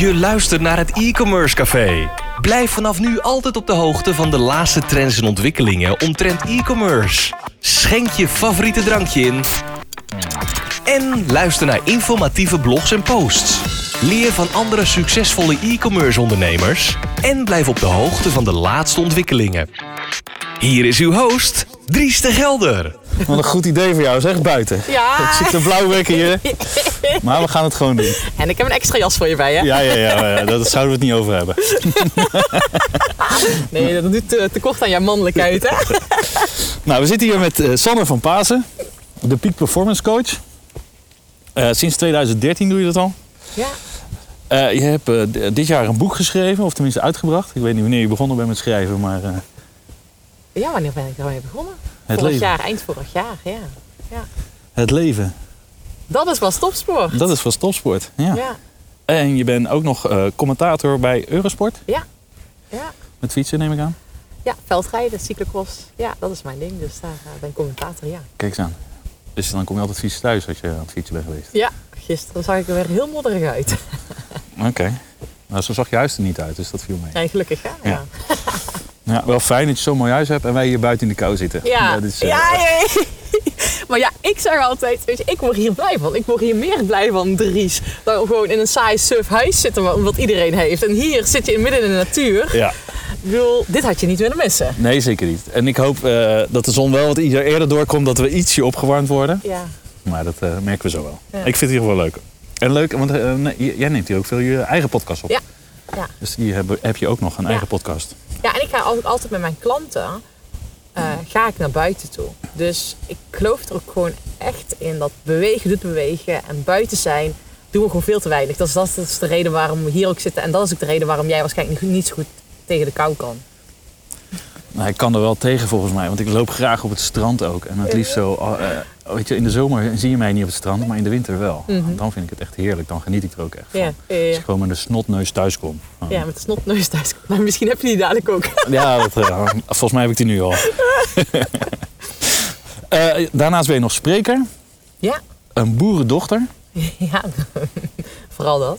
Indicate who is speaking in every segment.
Speaker 1: Je luistert naar het e-commerce café. Blijf vanaf nu altijd op de hoogte van de laatste trends en ontwikkelingen omtrent e-commerce. Schenk je favoriete drankje in. En luister naar informatieve blogs en posts. Leer van andere succesvolle e-commerce ondernemers. En blijf op de hoogte van de laatste ontwikkelingen. Hier is uw host, Dries de Gelder.
Speaker 2: Wat een goed idee voor jou, zeg buiten.
Speaker 3: Ja.
Speaker 2: Ik zit een blauwwekker hier. Maar we gaan het gewoon doen.
Speaker 3: En ik heb een extra jas voor je bij, hè?
Speaker 2: Ja, ja, ja, ja daar zouden we het niet over hebben.
Speaker 3: Nee, dat doet te, te kort aan jouw mannelijkheid, hè?
Speaker 2: Nou, we zitten hier met eh, Sanne van Pasen, de Peak Performance Coach. Eh, sinds 2013 doe je dat al.
Speaker 3: Ja.
Speaker 2: Eh, je hebt dit jaar een boek geschreven, of tenminste uitgebracht. Ik weet niet wanneer je begonnen bent met schrijven, maar eh,
Speaker 3: Ja, wanneer ben ik daarmee begonnen?
Speaker 2: Het
Speaker 3: vorig
Speaker 2: leven.
Speaker 3: jaar, eind vorig jaar, ja. ja.
Speaker 2: het leven.
Speaker 3: Dat is wel topsport.
Speaker 2: Dat is van topsport. Ja.
Speaker 3: Ja.
Speaker 2: En je bent ook nog eh, commentator bij Eurosport.
Speaker 3: Ja. Ja.
Speaker 2: Met fietsen neem ik aan.
Speaker 3: Ja, veldrijden, cyclocross. Ja, dat is mijn ding. Dus daar eh, ben ik commentator, ja.
Speaker 2: Kijk eens aan. Dus dan kom je altijd fietsen thuis als je aan het fietsen bent geweest.
Speaker 3: Ja, gisteren zag ik er weer heel modderig uit.
Speaker 2: Oké. Nou, zo zag je huis er niet uit, dus dat viel mee.
Speaker 3: Nee, gelukkig, hè?
Speaker 2: Ja. Ja, wel fijn dat je zo'n mooi huis hebt en wij hier buiten in de kou zitten.
Speaker 3: Ja,
Speaker 2: Dat is, eh,
Speaker 3: ja, ja, ja. Maar ja, ik zeg altijd, weet je, ik word hier blij van. Ik word hier meer blij van, Dries. Dan gewoon in een saai suf huis zitten, wat iedereen heeft. En hier zit je midden in de natuur.
Speaker 2: ja.
Speaker 3: Ik bedoel, dit had je niet willen missen.
Speaker 2: Nee, zeker niet. En ik hoop eh, dat de zon wel wat eerder doorkomt, dat we ietsje opgewarmd worden.
Speaker 3: Ja.
Speaker 2: Maar dat eh, merken we zo wel.
Speaker 3: Ja.
Speaker 2: Ik vind het in ieder geval leuk. En leuk, want jij neemt hier ook veel je eigen podcast op.
Speaker 3: Ja. Ja.
Speaker 2: Dus die heb, heb je ook nog, een
Speaker 3: Ja.
Speaker 2: eigen podcast.
Speaker 3: Ja, en ik ga altijd met mijn klanten eh, ga ik naar buiten toe. Dus ik geloof er ook gewoon echt in dat bewegen doet bewegen en buiten zijn doen we gewoon veel te weinig. Dat is, dat is de reden waarom we hier ook zitten. En dat is ook de reden waarom jij waarschijnlijk niet zo goed tegen de kou kan.
Speaker 2: Nou, ik kan er wel tegen volgens mij, want ik loop graag op het strand ook. En het liefst zo, eh, weet je, in de zomer zie je mij niet op het strand, maar in de winter wel.
Speaker 3: Mhm.
Speaker 2: Dan vind ik het echt heerlijk, dan geniet ik er ook echt van.
Speaker 3: Ja, ja,
Speaker 2: Als ik gewoon met een snotneus thuis kom.
Speaker 3: ja met de snotneus thuis. Maar misschien heb je die dadelijk ook.
Speaker 2: Ja, dat, eh, volgens mij heb ik die nu al. Eh, daarnaast ben je nog spreker,
Speaker 3: Ja,
Speaker 2: een boerendochter,
Speaker 3: ja. vooral dat.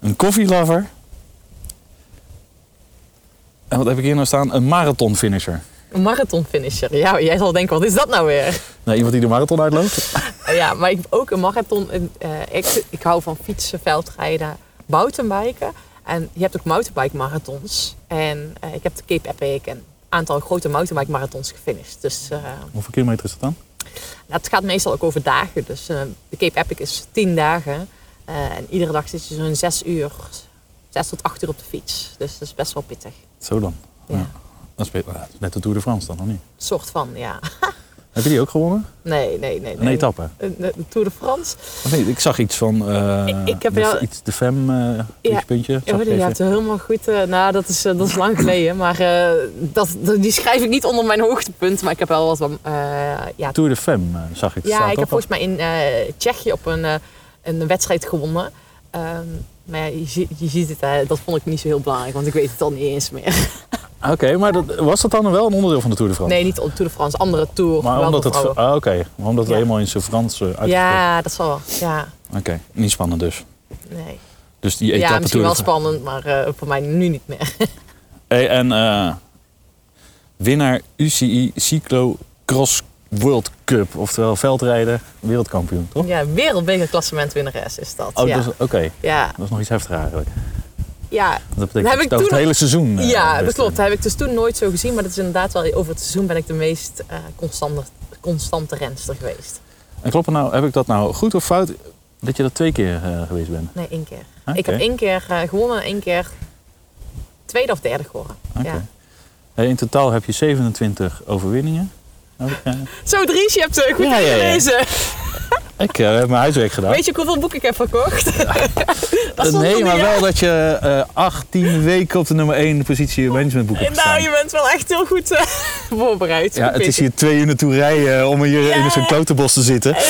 Speaker 2: een koffielover. En wat heb ik hier nou staan? Een marathonfinisher.
Speaker 3: Een marathonfinisher. Ja, jij zal denken, wat is dat nou weer?
Speaker 2: Nou, iemand die de marathon uitloopt?
Speaker 3: Ja, maar ik heb ook een marathon. eh, ik, ik hou van fietsen, veldrijden, mountainbiken. En je hebt ook mountainbike marathons. En eh, ik heb de Cape Epic en een aantal grote mountainbike marathons gefinished. Dus eh,
Speaker 2: Hoeveel kilometer is dat dan?
Speaker 3: het gaat meestal ook over dagen. Dus de Cape Epic is 10 dagen. En iedere dag zit je zo'n 6 uur, 6 tot 8 uur op de fiets. Dus dat is best wel pittig.
Speaker 2: Zo dan.
Speaker 3: Ja.
Speaker 2: Ja. Dat is, is net de Tour de France dan, of niet?
Speaker 3: Soort van, ja.
Speaker 2: Heb je die ook gewonnen?
Speaker 3: Nee, nee, nee. nee.
Speaker 2: Een etappe?
Speaker 3: De, Tour de France.
Speaker 2: Niet? Ik zag iets van eh,
Speaker 3: Ik- ik heb wel-
Speaker 2: iets de FEM, eh
Speaker 3: Ja.
Speaker 2: puntje.
Speaker 3: Ja, hebt helemaal goed. eh, nou, dat is, eh, dat is lang geleden. Maar eh, dat, die schrijf ik niet onder mijn hoogtepunt. Maar ik heb wel wat van. eh, ja,
Speaker 2: Tour de FEM eh, zag ik.
Speaker 3: ja, ik heb volgens mij in eh, Tsjechië op een, eh, een wedstrijd gewonnen. Ehm, maar ja, je, ziet- je ziet het, hè, dat vond ik niet zo heel belangrijk, want ik weet het al niet eens meer.
Speaker 2: Oké, maar dat, was dat dan wel een onderdeel van de Tour de France?
Speaker 3: Nee, niet op Tour de France, andere Tour.
Speaker 2: Maar omdat het, ah, oké, maar omdat het
Speaker 3: Ja.
Speaker 2: helemaal in zijn Frans uh, uitgesproken
Speaker 3: Ja, dat zal wel. Ja,
Speaker 2: Oké, niet spannend dus.
Speaker 3: nee.
Speaker 2: Dus die etappe
Speaker 3: ja misschien wel
Speaker 2: de-
Speaker 3: spannend, maar eh, voor mij nu niet meer.
Speaker 2: Hey, en eh, winnaar UCI Cyclo Cross World Cup, oftewel veldrijden, wereldkampioen, toch?
Speaker 3: ja, wereldbeker klassementwinnares is dat.
Speaker 2: Oh,
Speaker 3: ja.
Speaker 2: dat is- oké.
Speaker 3: ja,
Speaker 2: Dat is nog iets heftiger eigenlijk.
Speaker 3: Ja,
Speaker 2: Dat betekent
Speaker 3: heb ik
Speaker 2: het over het
Speaker 3: toen-
Speaker 2: hele seizoen. eh,
Speaker 3: Ja, dat klopt. Dat heb ik dus toen nooit zo gezien. Maar dat is inderdaad wel over het seizoen ben ik de meest eh, constante, constante renster geweest.
Speaker 2: En klopt nou, heb ik dat nou goed of fout dat je dat twee keer eh, geweest bent?
Speaker 3: Nee, één keer. Ik heb één keer gewonnen en één keer tweede of derde geworden. Ja.
Speaker 2: Hey, in totaal heb je 27 overwinningen.
Speaker 3: Zo Dries, je hebt goed
Speaker 2: ja.
Speaker 3: gelezen.
Speaker 2: Ik eh, heb mijn huiswerk gedaan.
Speaker 3: Weet je hoeveel boeken ik heb verkocht? dat
Speaker 2: nee, maar wel dat je eh 18 weken op de nummer 1 positie managementboek hebt
Speaker 3: Nou, je bent wel echt heel goed eh, voorbereid.
Speaker 2: Ja, het is hier twee uur naartoe rijden om hier in zo'n klotenbos te zitten.
Speaker 3: Eh,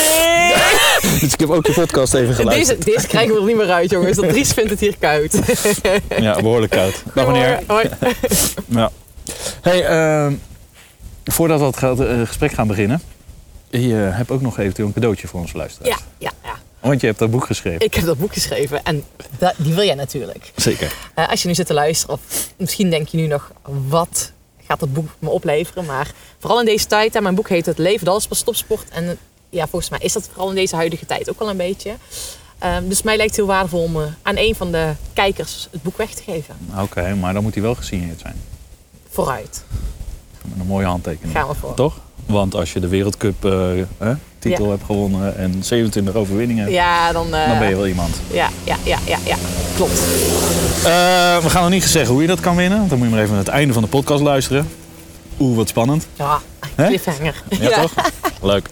Speaker 2: Dus ik heb ook je podcast even geluisterd.
Speaker 3: Deze, deze krijgen we er niet meer uit, jongens. Dat Dries vindt het hier koud.
Speaker 2: Ja, behoorlijk koud. Dag meneer.
Speaker 3: Hoi.
Speaker 2: Ja. Hey, ehm, voordat we het eh, gesprek gaan beginnen. Je hebt ook nog eventueel een cadeautje voor onze luisteraars.
Speaker 3: Ja, ja, ja.
Speaker 2: Want je hebt dat boek geschreven.
Speaker 3: Ik heb dat boek geschreven en die wil jij natuurlijk.
Speaker 2: Zeker.
Speaker 3: Eh, als je nu zit te luisteren, of misschien denk je nu nog, wat gaat dat boek me opleveren? Maar vooral in deze tijd, hè, mijn boek heet Het leven, dat is pas topsport. En eh, ja, volgens mij is dat vooral in deze huidige tijd ook wel een beetje. Ehm, dus mij lijkt het heel waardevol om eh, aan een van de kijkers het boek weg te geven.
Speaker 2: Oké, maar dan moet hij wel gesigneerd zijn.
Speaker 3: Vooruit.
Speaker 2: Met een mooie handtekening.
Speaker 3: Gaan we voor.
Speaker 2: Toch? Want als je de Wereldcup eh, titel
Speaker 3: Ja.
Speaker 2: hebt gewonnen en 27 overwinningen,
Speaker 3: Ja, dan, eh,
Speaker 2: dan ben je wel iemand.
Speaker 3: Ja, ja, ja, ja, ja. Klopt.
Speaker 2: Eh, we gaan nog niet zeggen hoe je dat kan winnen. Dan moet je maar even naar het einde van de podcast luisteren. Oeh, wat spannend.
Speaker 3: Ja, cliffhanger.
Speaker 2: Ja, toch? Leuk.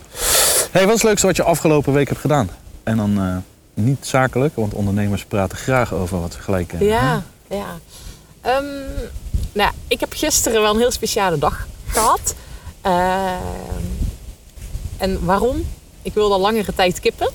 Speaker 2: Hey, wat is het leukste wat je afgelopen week hebt gedaan? En dan eh, niet zakelijk, want ondernemers praten graag over wat ze gelijk
Speaker 3: Ja, ja. Ehm, nou, ik heb gisteren wel een heel speciale dag gehad. Ehm, en waarom? Ik wilde al langere tijd kippen.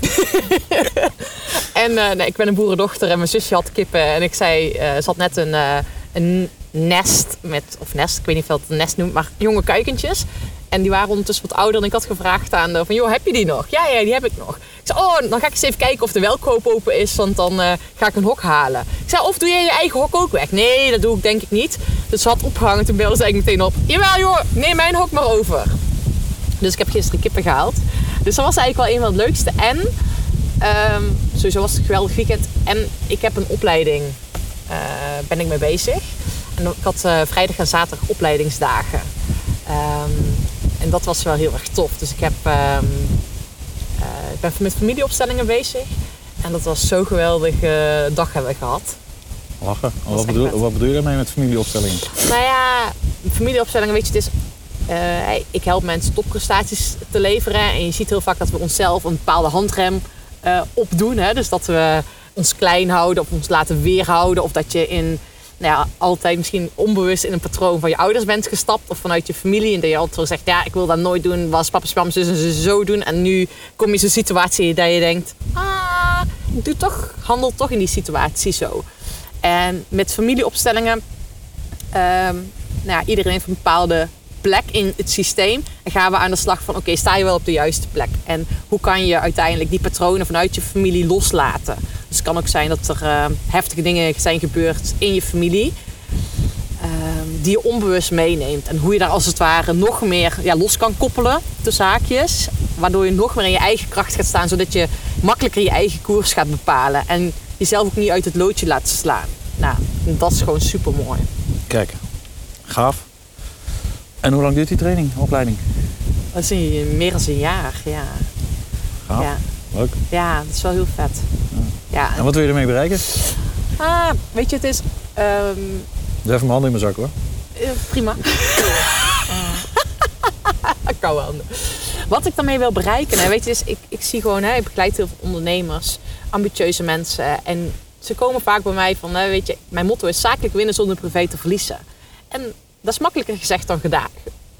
Speaker 3: en eh, nee, ik ben een boerendochter en mijn zusje had kippen. En ik zei, eh ze had net een, eh, een nest met, of nest, ik weet niet of je dat nest noemt, maar jonge kuikentjes. En die waren ondertussen wat ouder. En ik had gevraagd aan de, van, joh, heb je die nog? Ja, ja, die heb ik nog. Ik zei, oh, dan ga ik eens even kijken of de welkoop open is, want dan eh, ga ik een hok halen. Ik zei, of doe jij je eigen hok ook weg? Nee, dat doe ik denk ik niet. Dus ze had opgehangen, toen belde ze eigenlijk meteen op. Jawel joh, neem mijn hok maar over. Dus ik heb gisteren kippen gehaald. Dus dat was eigenlijk wel een van het leukste. En ehm, sowieso was het een geweldig weekend. En ik heb een opleiding, eh, ben ik mee bezig. En ik had eh, vrijdag en zaterdag opleidingsdagen. Ehm, en dat was wel heel erg tof. Dus ik, heb, ehm, eh, ik ben met familieopstellingen bezig. En dat was zo'n geweldige dag hebben we gehad.
Speaker 2: Lachen. Wat bedoel, wat bedoel je daarmee met familieopstellingen?
Speaker 3: Nou ja, familieopstellingen, weet je, het is. eh, ik help mensen topprestaties te leveren. En je ziet heel vaak dat we onszelf een bepaalde handrem eh, opdoen. Hè? Dus dat we ons klein houden of ons laten weerhouden. Of dat je in, nou ja, altijd misschien onbewust in een patroon van je ouders bent gestapt. Of vanuit je familie. En dat je altijd zegt, ja, ik wil dat nooit doen. Was papa, mama, zus en ze zo doen. En nu kom je zo'n situatie dat je denkt, ah, ik doe toch, handel toch in die situatie zo. En met familieopstellingen Ehm, nou ja, iedereen heeft een bepaalde plek in het systeem. En gaan we aan de slag van, oké, sta je wel op de juiste plek? En hoe kan je uiteindelijk die patronen vanuit je familie loslaten? Dus het kan ook zijn dat er ehm, heftige dingen zijn gebeurd in je familie. ehm, die je onbewust meeneemt. En hoe je daar als het ware nog meer ja, los kan koppelen, tussen haakjes. Waardoor je nog meer in je eigen kracht gaat staan. Zodat je makkelijker je eigen koers gaat bepalen. En jezelf ook niet uit het loodje laat slaan. Nou, dat is gewoon super mooi.
Speaker 2: Kijk, gaaf. En hoe lang duurt die training, opleiding?
Speaker 3: Dat is een, meer dan een jaar, ja.
Speaker 2: Gaaf.
Speaker 3: Ja,
Speaker 2: Leuk.
Speaker 3: ja dat is wel heel vet. Ja,
Speaker 2: En wat wil je ermee bereiken?
Speaker 3: ah, weet je, het is ehm,
Speaker 2: Doe even mijn handen in mijn zak hoor.
Speaker 3: eh, prima. Koude handen. Wat ik daarmee wil bereiken, hè, weet je, is, ik, ik zie gewoon, hè, ik begeleid heel veel ondernemers, ambitieuze mensen. En ze komen vaak bij mij van, hè, weet je, mijn motto is zakelijk winnen zonder privé te verliezen. En dat is makkelijker gezegd dan gedaan.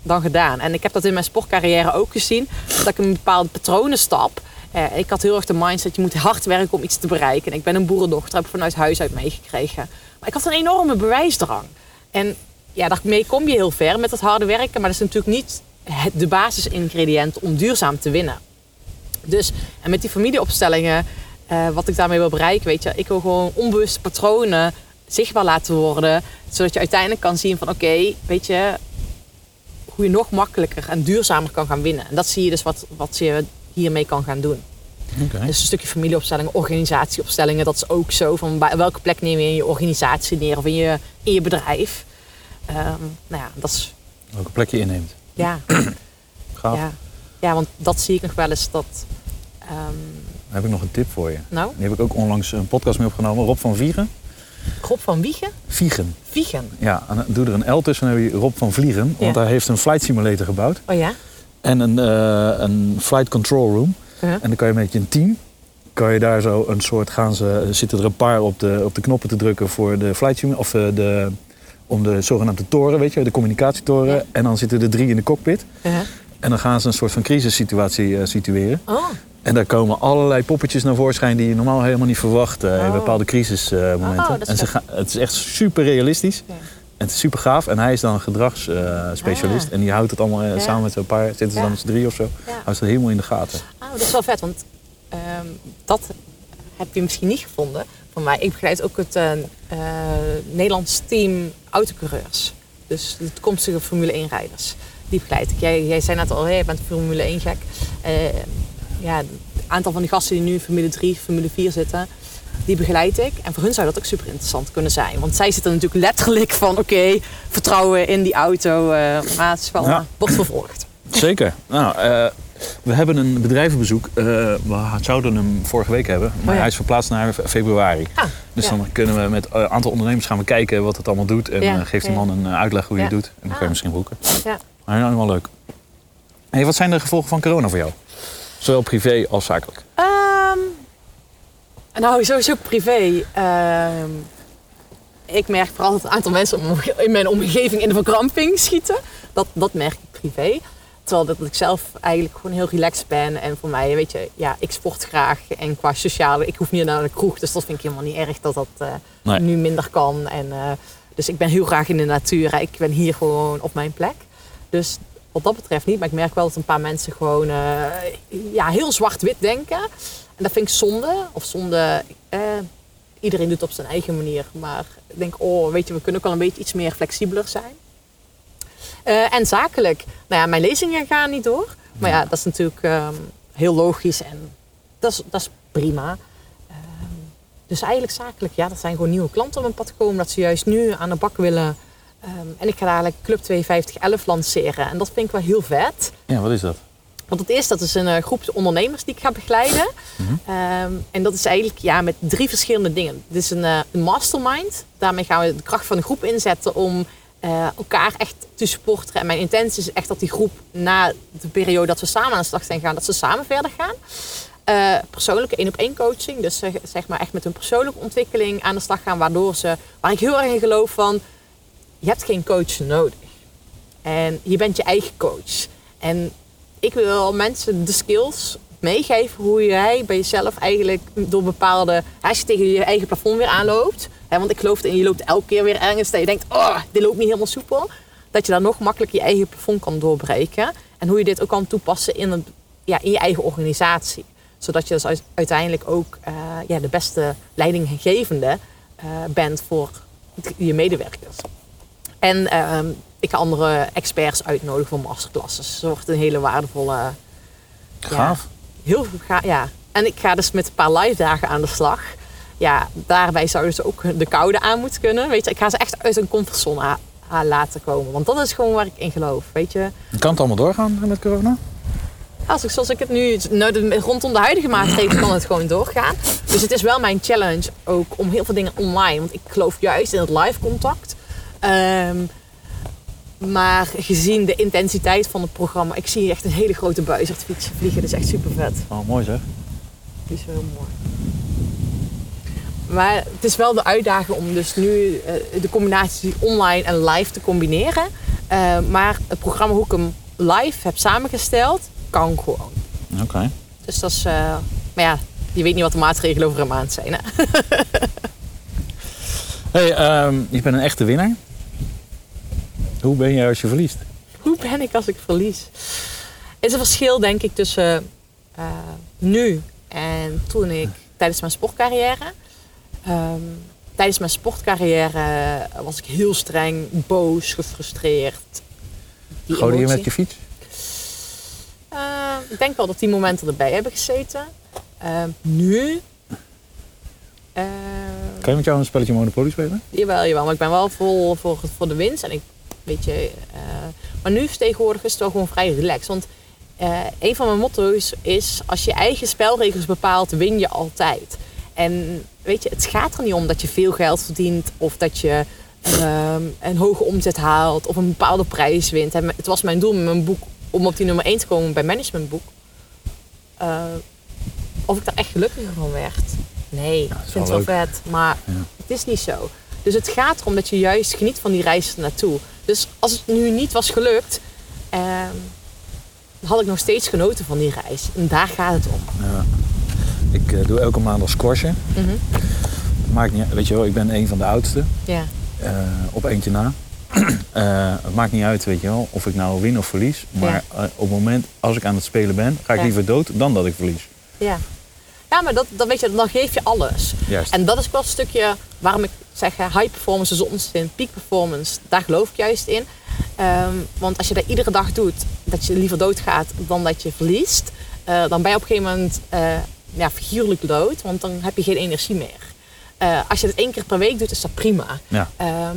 Speaker 3: Dan gedaan. En ik heb dat in mijn sportcarrière ook gezien. Dat ik een bepaalde patronen stap. Eh, ik had heel erg de mindset, je moet hard werken om iets te bereiken. En ik ben een boerendochter, heb ik vanuit huis uit meegekregen. Maar ik had een enorme bewijsdrang. En ja, daarmee kom je heel ver met dat harde werken. Maar dat is natuurlijk niet de basisingrediënt om duurzaam te winnen. Dus, en met die familieopstellingen, eh, wat ik daarmee wil bereiken, weet je, ik wil gewoon onbewuste patronen zichtbaar laten worden. Zodat je uiteindelijk kan zien van, oké, weet je, hoe je nog makkelijker en duurzamer kan gaan winnen. En dat zie je dus wat, wat je hiermee kan gaan doen. Dus een stukje familieopstellingen, organisatieopstellingen, dat is ook zo. Van welke plek neem je in je organisatie neer of in je, in je bedrijf. Ehm, nou ja, dat is,
Speaker 2: Welke plek je inneemt.
Speaker 3: ja,
Speaker 2: Gaaf.
Speaker 3: ja. ja, want dat zie ik nog wel eens dat,
Speaker 2: Dan heb ik nog een tip voor je.
Speaker 3: nou,
Speaker 2: Die heb ik ook onlangs een podcast mee opgenomen. Rob van Vieren.
Speaker 3: Rob van Wiegen,
Speaker 2: Viegen.
Speaker 3: Wiegen.
Speaker 2: Ja, en doe er een L tussen en dan heb je Rob van Vliegen. Want
Speaker 3: Ja.
Speaker 2: hij heeft een flight simulator gebouwd.
Speaker 3: Oh ja?
Speaker 2: En een, eh, een flight control room.
Speaker 3: Uh-huh.
Speaker 2: En dan kan je met je team, kan je daar zo een soort, gaan ze, zitten er een paar op de, op de knoppen te drukken voor de flight simulator, of eh, de, om de zogenaamde toren, weet je, de communicatietoren.
Speaker 3: Ja.
Speaker 2: En dan zitten er drie in de cockpit.
Speaker 3: Uh-huh.
Speaker 2: En dan gaan ze een soort van crisissituatie eh, situeren.
Speaker 3: Oh,
Speaker 2: En daar komen allerlei poppetjes naar voorschijn die je normaal helemaal niet verwacht eh, in
Speaker 3: Oh.
Speaker 2: bepaalde crisismomenten.
Speaker 3: Oh,
Speaker 2: en ze gaan, het is echt super realistisch.
Speaker 3: Ja.
Speaker 2: En het is super gaaf. En hij is dan een gedragsspecialist.
Speaker 3: Ah.
Speaker 2: En die houdt het allemaal eh,
Speaker 3: Ja.
Speaker 2: samen met zo'n paar, zitten ze
Speaker 3: Ja.
Speaker 2: dan met z'n drie of zo. Houdt het helemaal in de gaten.
Speaker 3: Oh, dat is wel vet, want ehm, dat heb je misschien niet gevonden van mij. Ik begeleid ook het eh, eh, Nederlands team autocoureurs. Dus de toekomstige Formule 1 rijders. Die begeleid ik. Jij, jij zei net al, hey, je bent Formule 1 gek. Eh, ja, het aantal van die gasten die nu in Formule 3, Formule 4 zitten, die begeleid ik. En voor hun zou dat ook super interessant kunnen zijn. Want zij zitten natuurlijk letterlijk van, oké, vertrouwen in die auto. eh, maar het is wel,
Speaker 2: Ja.
Speaker 3: wordt vervolgd.
Speaker 2: Zeker. Nou, we hebben een bedrijvenbezoek. Eh, we zouden hem vorige week hebben, maar
Speaker 3: Oh ja.
Speaker 2: hij is verplaatst naar fe- februari.
Speaker 3: Ah,
Speaker 2: Dus
Speaker 3: ja.
Speaker 2: dan kunnen we met een aantal ondernemers gaan we kijken wat het allemaal doet. En
Speaker 3: Ja,
Speaker 2: eh, geeft die man een eh, uitleg hoe je het doet. En dan kan je
Speaker 3: Ah.
Speaker 2: misschien boeken.
Speaker 3: Ja.
Speaker 2: Maar helemaal leuk. Hey, wat zijn de gevolgen van corona voor jou? Zowel privé als zakelijk.
Speaker 3: Ehm, nou, sowieso privé. Ehm, ik merk vooral dat een aantal mensen in mijn omgeving in de verkramping schieten. Dat, dat merk ik privé. Terwijl dat ik zelf eigenlijk gewoon heel relaxed ben. En voor mij, weet je, ja, ik sport graag. En qua sociale, ik hoef niet naar de kroeg. Dus dat vind ik helemaal niet erg dat dat eh,
Speaker 2: Nee.
Speaker 3: nu minder kan. En, eh, dus ik ben heel graag in de natuur. Ik ben hier gewoon op mijn plek. Dus wat dat betreft niet. Maar ik merk wel dat een paar mensen gewoon eh, ja, heel zwart-wit denken. En dat vind ik zonde. Of zonde, eh, iedereen doet het op zijn eigen manier. Maar ik denk, oh, weet je, we kunnen ook wel een beetje iets meer flexibeler zijn. Eh, en zakelijk. Nou ja, mijn lezingen gaan niet door. Maar ja, dat is natuurlijk ehm, heel logisch en dat is, dat is prima. Ehm, dus eigenlijk zakelijk, ja, dat zijn gewoon nieuwe klanten op mijn pad gekomen. Dat ze juist nu aan de bak willen. Ehm, en ik ga dadelijk Club 5211 lanceren. En dat vind ik wel heel vet.
Speaker 2: Ja, wat is dat?
Speaker 3: Want het eerste, dat is een eh, groep ondernemers die ik ga begeleiden. Ehm, en dat is eigenlijk ja, met drie verschillende dingen. Dit is een, eh, een mastermind. Daarmee gaan we de kracht van de groep inzetten om eh, elkaar echt te supporten. En mijn intentie is echt dat die groep na de periode dat we samen aan de slag zijn gaan, dat ze samen verder gaan. Eh, persoonlijke één op één coaching. Dus zeg, zeg maar echt met hun persoonlijke ontwikkeling aan de slag gaan. Waardoor ze, waar ik heel erg in geloof van, je hebt geen coach nodig. En je bent je eigen coach. En ik wil mensen de skills meegeven hoe jij bij jezelf eigenlijk door bepaalde... Als je tegen je eigen plafond weer aanloopt. Want ik geloof in je loopt elke keer weer ergens dat je denkt... Oh, dit loopt niet helemaal soepel. Dat je dan nog makkelijk je eigen plafond kan doorbreken. En hoe je dit ook kan toepassen in, een, ja, in je eigen organisatie. Zodat je dus uit- uiteindelijk ook eh, ja, de beste leidinggevende eh, bent voor je medewerkers. En ehm, ik ga andere experts uitnodigen voor masterclasses. Het wordt een hele waardevolle...
Speaker 2: Gaaf.
Speaker 3: Heel ga, ja. En ik ga dus met een paar live dagen aan de slag. Ja, daarbij zouden ze ook de koude aan moeten kunnen. Weet je, ik ga ze echt uit hun comfortzone laten komen. Want dat is gewoon waar ik in geloof. Weet je,
Speaker 2: Kan het allemaal doorgaan met corona?
Speaker 3: als ik, zoals ik het nu, nou, de, rondom de huidige maatregelen kan het gewoon doorgaan. Dus het is wel mijn challenge ook om heel veel dingen online. Want ik geloof juist in het live contact. Ehm, maar gezien de intensiteit van het programma, ik zie echt een hele grote buizerd fietsen vliegen. Dat is echt super vet.
Speaker 2: Oh, mooi zeg.
Speaker 3: Die is wel heel mooi. Maar het is wel de uitdaging om dus nu eh, de combinatie online en live te combineren. Eh, maar het programma hoe ik hem live heb samengesteld, kan gewoon.
Speaker 2: Oké.
Speaker 3: Dus dat is... eh, maar ja, je weet niet wat de maatregelen over een maand zijn. Hè?
Speaker 2: Hey, ehm, je bent een echte winnaar. Hoe ben jij als je verliest?
Speaker 3: Hoe ben ik als ik verlies? Er is een verschil, denk ik, tussen nu en toen ik tijdens mijn sportcarrière. Ehm, tijdens mijn sportcarrière was ik heel streng, boos, gefrustreerd.
Speaker 2: Je
Speaker 3: emotie.
Speaker 2: met je fiets?
Speaker 3: Eh, ik denk wel dat die momenten erbij hebben gezeten. Ehm, nu.
Speaker 2: Kan je met jou een spelletje Monopoly spelen?
Speaker 3: Jawel, jawel. Maar ik ben wel vol voor, voor de winst. En ik, weet je, eh, maar nu is tegenwoordig is het wel gewoon vrij relaxed. Want eh, een van mijn motto's is... als je eigen spelregels bepaalt, win je altijd. En weet je, het gaat er niet om dat je veel geld verdient... of dat je ehm, een hoge omzet haalt of een bepaalde prijs wint. En het was mijn doel met mijn boek om op die nummer 1 te komen bij Managementboek. Eh, of ik daar echt gelukkiger van werd? Nee, ik vind het wel vet. Maar
Speaker 2: Ja.
Speaker 3: het is niet zo. Dus het gaat erom dat je juist geniet van die reis naartoe. Dus als het nu niet was gelukt, ehm, had ik nog steeds genoten van die reis. En daar gaat het om.
Speaker 2: Ja. Ik eh, doe elke maand squashen.
Speaker 3: Mhm.
Speaker 2: Maakt niet, weet je wel, ik ben een van de oudste.
Speaker 3: Ja.
Speaker 2: eh, op eentje na. Eh, het maakt niet uit, weet je wel, of ik nou win of verlies. Maar op het moment, als ik aan het spelen ben, ga ik
Speaker 3: Ja.
Speaker 2: liever dood dan dat ik verlies.
Speaker 3: Ja. Ja, maar dat, dat weet je, dan geef je alles.
Speaker 2: Juist.
Speaker 3: En dat is wel een stukje waarom ik zeg, high performance is onzin, peak performance, daar geloof ik juist in. Ehm, want als je dat iedere dag doet, dat je liever doodgaat dan dat je verliest, dan ben je op een gegeven moment ja, figuurlijk dood, want dan heb je geen energie meer. Eh, als je het één keer per week doet, is dat prima.
Speaker 2: Ja.
Speaker 3: Ehm,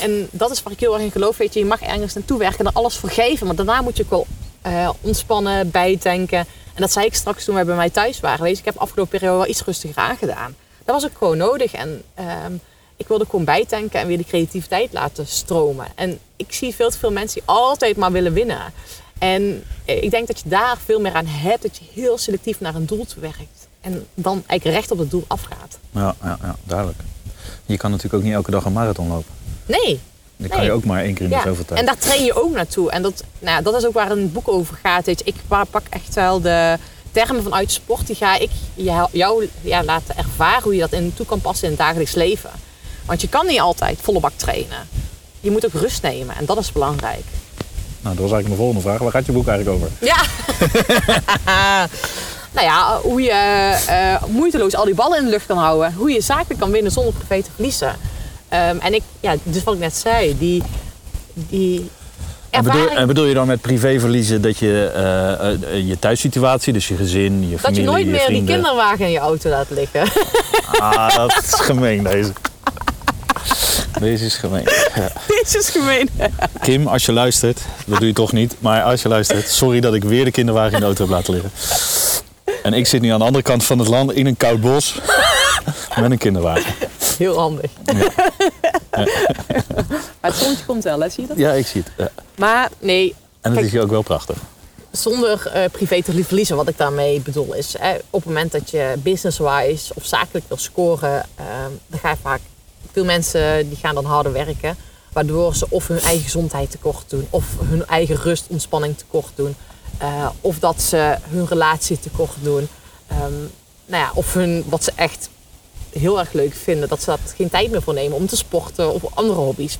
Speaker 3: en dat is waar ik heel erg in geloof. Weet je, je mag ergens naartoe werken en er alles voor geven. Maar daarna moet je ook wel eh, ontspannen, bijdenken. En dat zei ik straks toen wij bij mij thuis waren. Weet je, ik heb de afgelopen periode wel iets rustiger aangedaan. Dat was ook gewoon nodig. En ehm, ik wilde gewoon bijtanken en weer de creativiteit laten stromen. En ik zie veel te veel mensen die altijd maar willen winnen. En eh, ik denk dat je daar veel meer aan hebt. Dat je heel selectief naar een doel toe werkt. En dan eigenlijk recht op het doel afgaat.
Speaker 2: Ja, ja, ja, duidelijk. Je kan natuurlijk ook niet elke dag een marathon lopen.
Speaker 3: Nee,
Speaker 2: Dan kan je ook maar één keer in de zoveel tijd.
Speaker 3: En daar train je ook naartoe. En dat, nou, ja, dat is ook waar een boek over gaat. Weet je. Ik pa- pak echt wel de termen vanuit sport. Die ga ik jou, jou ja, laten ervaren hoe je dat in toe kan passen in het dagelijks leven. Want je kan niet altijd volle bak trainen. Je moet ook rust nemen en dat is belangrijk.
Speaker 2: Nou, dat was eigenlijk mijn volgende vraag. Waar gaat je boek eigenlijk over?
Speaker 3: Ja. nou ja, hoe je eh, moeiteloos al die ballen in de lucht kan houden. Hoe je zaken kan winnen zonder privé te verliezen. Ehm, en ik, ja, dus wat ik net zei, die, die
Speaker 2: En bedoel,
Speaker 3: ervaring...
Speaker 2: en bedoel je dan met privé verliezen dat je eh, eh, je thuissituatie, dus je gezin, je
Speaker 3: Dat
Speaker 2: familie,
Speaker 3: je nooit
Speaker 2: je
Speaker 3: meer die kinderwagen in je auto laat liggen.
Speaker 2: Ah, dat is gemeen deze. Deze is gemeen. Ja.
Speaker 3: Dit is gemeen.
Speaker 2: Kim, als je luistert, dat doe je toch niet, maar als je luistert, sorry dat ik weer de kinderwagen in de auto heb laten liggen. En ik zit nu aan de andere kant van het land in een koud bos met een kinderwagen.
Speaker 3: Heel handig. Maar het zonnetje komt wel, hè? zie je dat?
Speaker 2: Ja, ik zie het. Ja.
Speaker 3: Maar nee,
Speaker 2: En dat
Speaker 3: Kijk.
Speaker 2: is hier ook wel prachtig.
Speaker 3: zonder eh, privé te verliezen, wat ik daarmee bedoel, is eh, op het moment dat je business-wise of zakelijk wil scoren, eh, dan ga je vaak, veel mensen die gaan dan harder werken, waardoor ze of hun eigen gezondheid tekort doen, of hun eigen rust, ontspanning tekort doen, eh, of dat ze hun relatie tekort doen, Ehm, nou ja, of hun, wat ze echt heel erg leuk vinden, dat ze dat geen tijd meer voor nemen om te sporten of andere hobby's.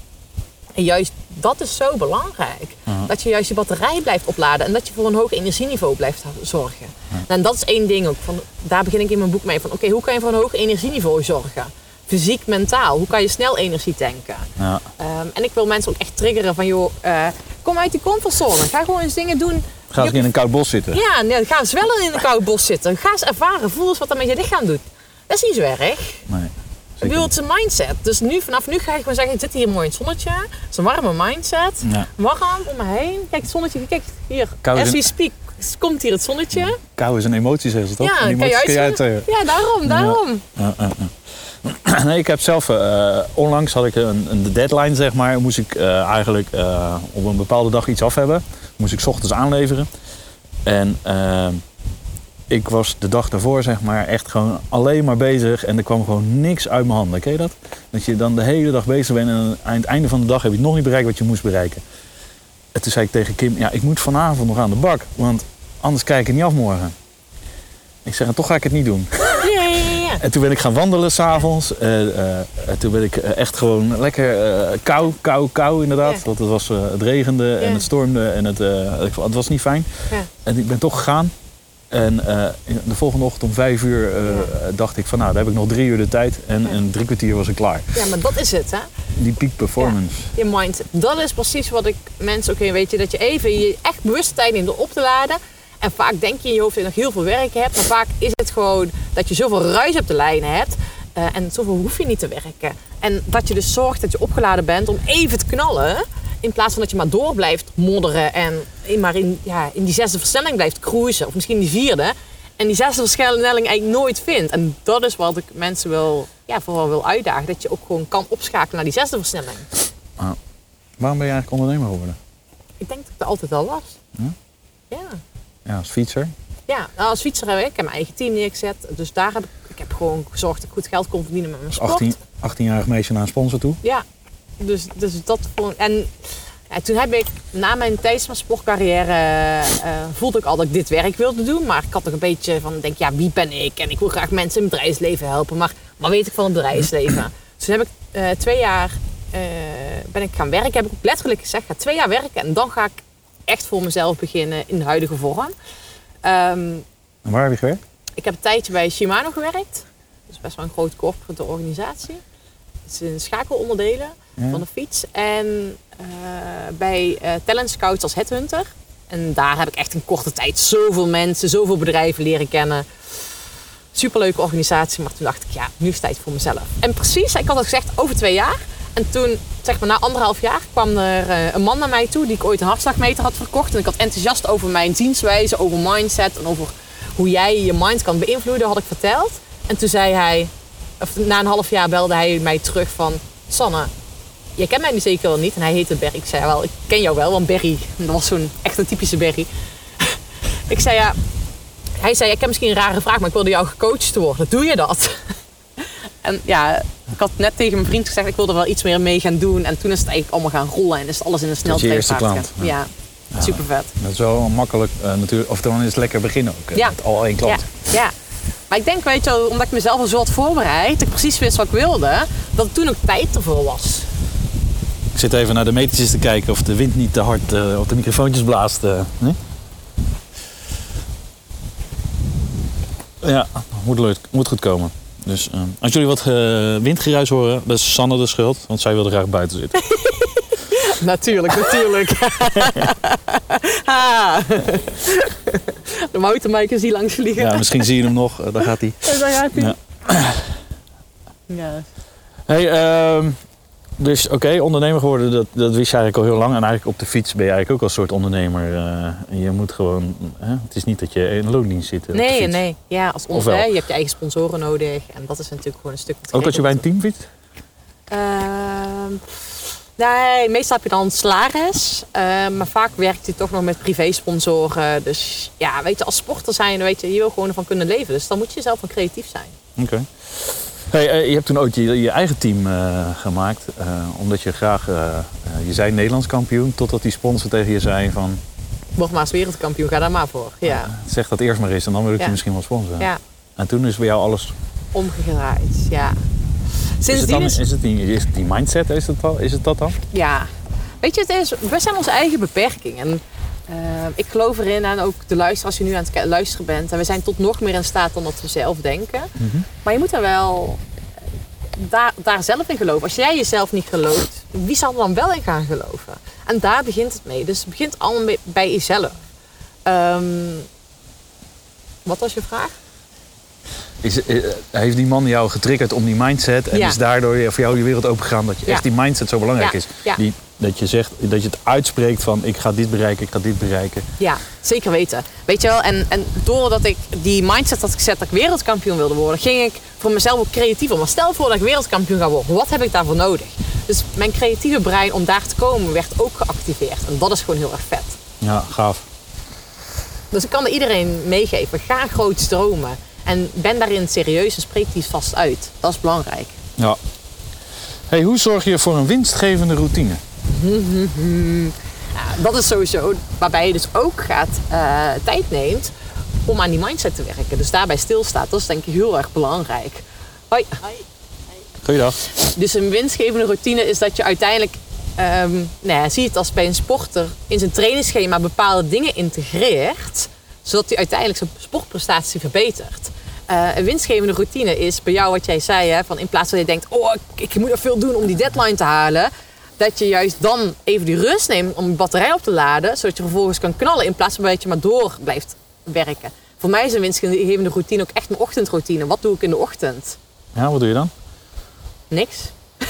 Speaker 3: En juist dat is zo belangrijk. Dat je juist je batterij blijft opladen en dat je voor een hoog energieniveau blijft zorgen. En dat is één ding ook. Van, daar begin ik in mijn boek mee. Van oké, hoe kan je voor een hoog energieniveau zorgen? Fysiek, mentaal. Hoe kan je snel energie tanken?
Speaker 2: Ja.
Speaker 3: Ehm, en ik wil mensen ook echt triggeren van joh, eh, kom uit die comfortzone. Ga gewoon eens dingen doen.
Speaker 2: Ga eens in een koud bos zitten.
Speaker 3: Ja, nee, ga eens wel in een koud bos zitten. Ga eens ervaren. Voel eens wat dat met je lichaam doet. Dat is niet zo erg.
Speaker 2: Nee.
Speaker 3: Ik bedoel, het is een mindset. Dus nu, vanaf nu ga ik gewoon zeggen, ik zit hier mooi in het zonnetje. Het is een warme mindset.
Speaker 2: Ja.
Speaker 3: Warm om me heen. Kijk, het zonnetje, kijk hier.
Speaker 2: Koud
Speaker 3: As we speak, komt hier het zonnetje.
Speaker 2: Kou is een emotie, zeggen ze toch?
Speaker 3: Ja,
Speaker 2: En die
Speaker 3: kan je
Speaker 2: kun.
Speaker 3: Ja, daarom, daarom.
Speaker 2: Ja. Nee, ik heb zelf, eh, onlangs had ik een, een deadline, zeg maar. Moest ik eh, eigenlijk eh, op een bepaalde dag iets af hebben. Moest ik ochtends aanleveren. En ik was de dag daarvoor, zeg maar, echt gewoon alleen maar bezig. En er kwam gewoon niks uit mijn handen. Ken je dat? Dat je dan de hele dag bezig bent en aan het einde van de dag heb je nog niet bereikt wat je moest bereiken. En toen zei ik tegen Kim, ja, ik moet vanavond nog aan de bak. Want anders kijk ik niet af morgen. Ik zeg, en toch ga ik het niet doen.
Speaker 3: Ja, ja, ja, ja.
Speaker 2: En toen ben ik gaan wandelen s'avonds. Uh, toen ben ik eh, echt gewoon lekker kou, kou, kou inderdaad.
Speaker 3: Ja.
Speaker 2: Want het, was, het regende en
Speaker 3: Ja.
Speaker 2: het stormde en het, het was niet fijn.
Speaker 3: Ja.
Speaker 2: En ik ben toch gegaan. En de volgende ochtend om vijf uur dacht ik van nou, daar heb ik nog drie uur de tijd. En
Speaker 3: Ja.
Speaker 2: in drie kwartier was ik klaar.
Speaker 3: Ja, maar dat is het, hè?
Speaker 2: Die peak performance.
Speaker 3: Je mindset. Dat is precies wat ik mensen ook weet je, dat je even je echt bewuste tijd neemt om op te laden. En vaak denk je in je hoofd dat je nog heel veel werk hebt. Maar vaak is het gewoon dat je zoveel ruis op de lijnen hebt. eh, en zoveel hoef je niet te werken. En dat je dus zorgt dat je opgeladen bent om even te knallen. In plaats van dat je maar door blijft modderen. En maar in, ja, in die zesde versnelling blijft cruisen. Of misschien die vierde. En die zesde versnelling eigenlijk nooit vindt. En dat is wat ik mensen wil, ja, vooral wil uitdagen. Dat je ook gewoon kan opschakelen naar die zesde versnelling.
Speaker 2: Waarom ben je eigenlijk ondernemer geworden?
Speaker 3: Ik denk dat ik er altijd al was.
Speaker 2: Ja?
Speaker 3: Ja.
Speaker 2: Ja, als fietser.
Speaker 3: Ja, nou, als fietser heb ik, ik heb mijn eigen team neergezet. Dus daar heb ik, ik heb gewoon gezorgd dat ik goed geld kon verdienen met mijn sport.
Speaker 2: 18, 18-jarig meisje naar een sponsor toe.
Speaker 3: Ja, dus, dus dat gewoon. En ja, toen heb ik na mijn tijdens mijn sportcarrière eh, voelde ik al dat ik dit werk wilde doen. Maar ik had nog een beetje van, denk ja, wie ben ik? En ik wil graag mensen in het bedrijfsleven helpen. Maar wat weet ik van het bedrijfsleven? Dus toen heb ik eh, twee jaar eh, ben ik gaan werken. Heb ik letterlijk gezegd, ga twee jaar werken en dan ga ik echt voor mezelf beginnen in de huidige vorm. Ehm,
Speaker 2: En waar heb je gewerkt?
Speaker 3: ik heb een tijdje bij Shimano gewerkt. Dat is best wel een grote corporate organisatie. Het zijn schakelonderdelen
Speaker 2: Ja.
Speaker 3: van de fiets. En eh, bij eh, Talent Scouts als headhunter. En daar heb ik echt in korte tijd zoveel mensen, zoveel bedrijven leren kennen. Superleuke organisatie, maar toen dacht ik, ja, nu is het tijd voor mezelf. En precies, ik had al gezegd, over twee jaar. En toen, zeg maar na anderhalf jaar, kwam er eh, een man naar mij toe die ik ooit een hartslagmeter had verkocht. En ik had enthousiast over mijn zienswijze, over mindset en over hoe jij je mind kan beïnvloeden, had ik verteld. En toen zei hij, of na een half jaar belde hij mij terug van, Sanne, je kent mij nu zeker wel niet. En hij heette Berry. Ik zei, wel, ik ken jou wel, want Berry, dat was zo'n echt een typische Berry. ik zei, ja, hij zei, ik heb misschien een rare vraag, maar ik wilde jou gecoacht worden. Doe je dat? En ja, ik had net tegen mijn vriend gezegd, ik wilde er wel iets meer mee gaan doen. En toen is het eigenlijk allemaal gaan rollen en is alles in een
Speaker 2: Dat is je eerste
Speaker 3: sneltreinvaart
Speaker 2: klant,
Speaker 3: gegaan. Ja, super vet.
Speaker 2: Dat is wel makkelijk eh, natuurlijk. Of dan is het lekker beginnen ook.
Speaker 3: Ja.
Speaker 2: Met al één klant.
Speaker 3: Ja, ja. Maar ik denk, weet je wel, omdat ik mezelf al zo had voorbereid, dat ik precies wist wat ik wilde, dat toen ook tijd ervoor was.
Speaker 2: Ik zit even naar de metertjes te kijken of de wind niet te hard eh, op de microfoontjes blaast. eh, nee? Ja, moet, leuk, moet goed komen. Dus eh, als jullie wat eh, windgeruis horen, dat is Sanne de schuld. Want zij wilde graag buiten zitten.
Speaker 3: Natuurlijk, natuurlijk. Ah. de mountainbikers die langs vliegen.
Speaker 2: Ja, misschien zie je hem nog. eh, daar gaat hij.
Speaker 3: Daar gaat hij.
Speaker 2: Ja.
Speaker 3: Ja.
Speaker 2: Hey, ehm, dus oké, ondernemer geworden, dat, dat wist je eigenlijk al heel lang. En eigenlijk op de fiets ben je eigenlijk ook als soort ondernemer. eh, je moet gewoon, hè, het is niet dat je in loondienst zit. eh,
Speaker 3: Nee, nee. Ja, als ondernemer, je hebt je eigen sponsoren nodig. En dat is natuurlijk gewoon een stuk
Speaker 2: Ook als je bij een team fietst?
Speaker 3: Ehm, nee, meestal heb je dan salaris. Ehm, maar vaak werkt hij toch nog met privé-sponsoren. Dus ja, weet je, als sporter zijn, weet je, je wil gewoon ervan kunnen leven. Dus dan moet je zelf wel creatief zijn.
Speaker 2: Oké. Hey, eh, je hebt toen ooit je, je eigen team eh, gemaakt. eh, omdat je graag, je zei Nederlands kampioen. Totdat die sponsor tegen je zei van,
Speaker 3: eens wereldkampioen, ga daar maar voor. Ja,
Speaker 2: zeg dat eerst maar eens. En dan wil ik
Speaker 3: Ja.
Speaker 2: je misschien wel sponsoren.
Speaker 3: ja
Speaker 2: En toen is bij jou alles...
Speaker 3: omgedraaid. Ja.
Speaker 2: Is het, dan,
Speaker 3: is,
Speaker 2: is, het die, is het die mindset? Is het, al, is het dat dan?
Speaker 3: Ja, weet je, het is, we zijn onze eigen beperking. En eh, ik geloof erin, en ook de luisteraar, als je nu aan het luisteren bent, en we zijn tot nog meer in staat dan dat we zelf denken. Maar je moet er wel daar, daar zelf in geloven. Als jij jezelf niet gelooft, wie zal er dan wel in gaan geloven? En daar begint het mee. Dus het begint allemaal bij jezelf. Ehm, wat was je vraag?
Speaker 2: Is, eh, heeft die man jou getriggerd om die mindset en
Speaker 3: Ja.
Speaker 2: is daardoor je- voor jou die wereld opengegaan dat je
Speaker 3: Ja.
Speaker 2: echt die mindset zo belangrijk
Speaker 3: Ja.
Speaker 2: is? Die, dat je zegt, dat je het uitspreekt van ik ga dit bereiken, ik ga dit bereiken.
Speaker 3: Ja, zeker weten. Weet je wel, en, en doordat ik die mindset had gezet dat ik wereldkampioen wilde worden, ging ik voor mezelf ook creatiever. Maar stel voor dat ik wereldkampioen ga worden, wat heb ik daarvoor nodig? Dus mijn creatieve brein om daar te komen werd ook geactiveerd. En dat is gewoon heel erg vet.
Speaker 2: Ja, gaaf.
Speaker 3: Dus ik kan er iedereen meegeven. Ga groot stromen. En ben daarin serieus en spreek die vast uit. Dat is belangrijk.
Speaker 2: Ja. Hey, hoe zorg je voor een winstgevende routine?
Speaker 3: Ja, dat is sowieso waarbij je dus ook gaat eh, tijd neemt om aan die mindset te werken. Dus daarbij stilstaat. Dat is denk ik heel erg belangrijk. Hoi.
Speaker 2: Goeiedag.
Speaker 3: Dus een winstgevende routine is dat je uiteindelijk, ehm nou ja, zie het als bij een sporter, in zijn trainingsschema bepaalde dingen integreert, zodat hij uiteindelijk zijn sportprestatie verbetert. Eh, een winstgevende routine is bij jou wat jij zei, hè, van in plaats van dat je denkt, oh ik, moet nog veel doen om die deadline te halen, dat je juist dan even die rust neemt om je batterij op te laden, zodat je vervolgens kan knallen in plaats van dat je maar door blijft werken. Voor mij is een winstgevende routine ook echt mijn ochtendroutine. Wat doe ik in de ochtend?
Speaker 2: Ja, wat doe je dan?
Speaker 3: Niks.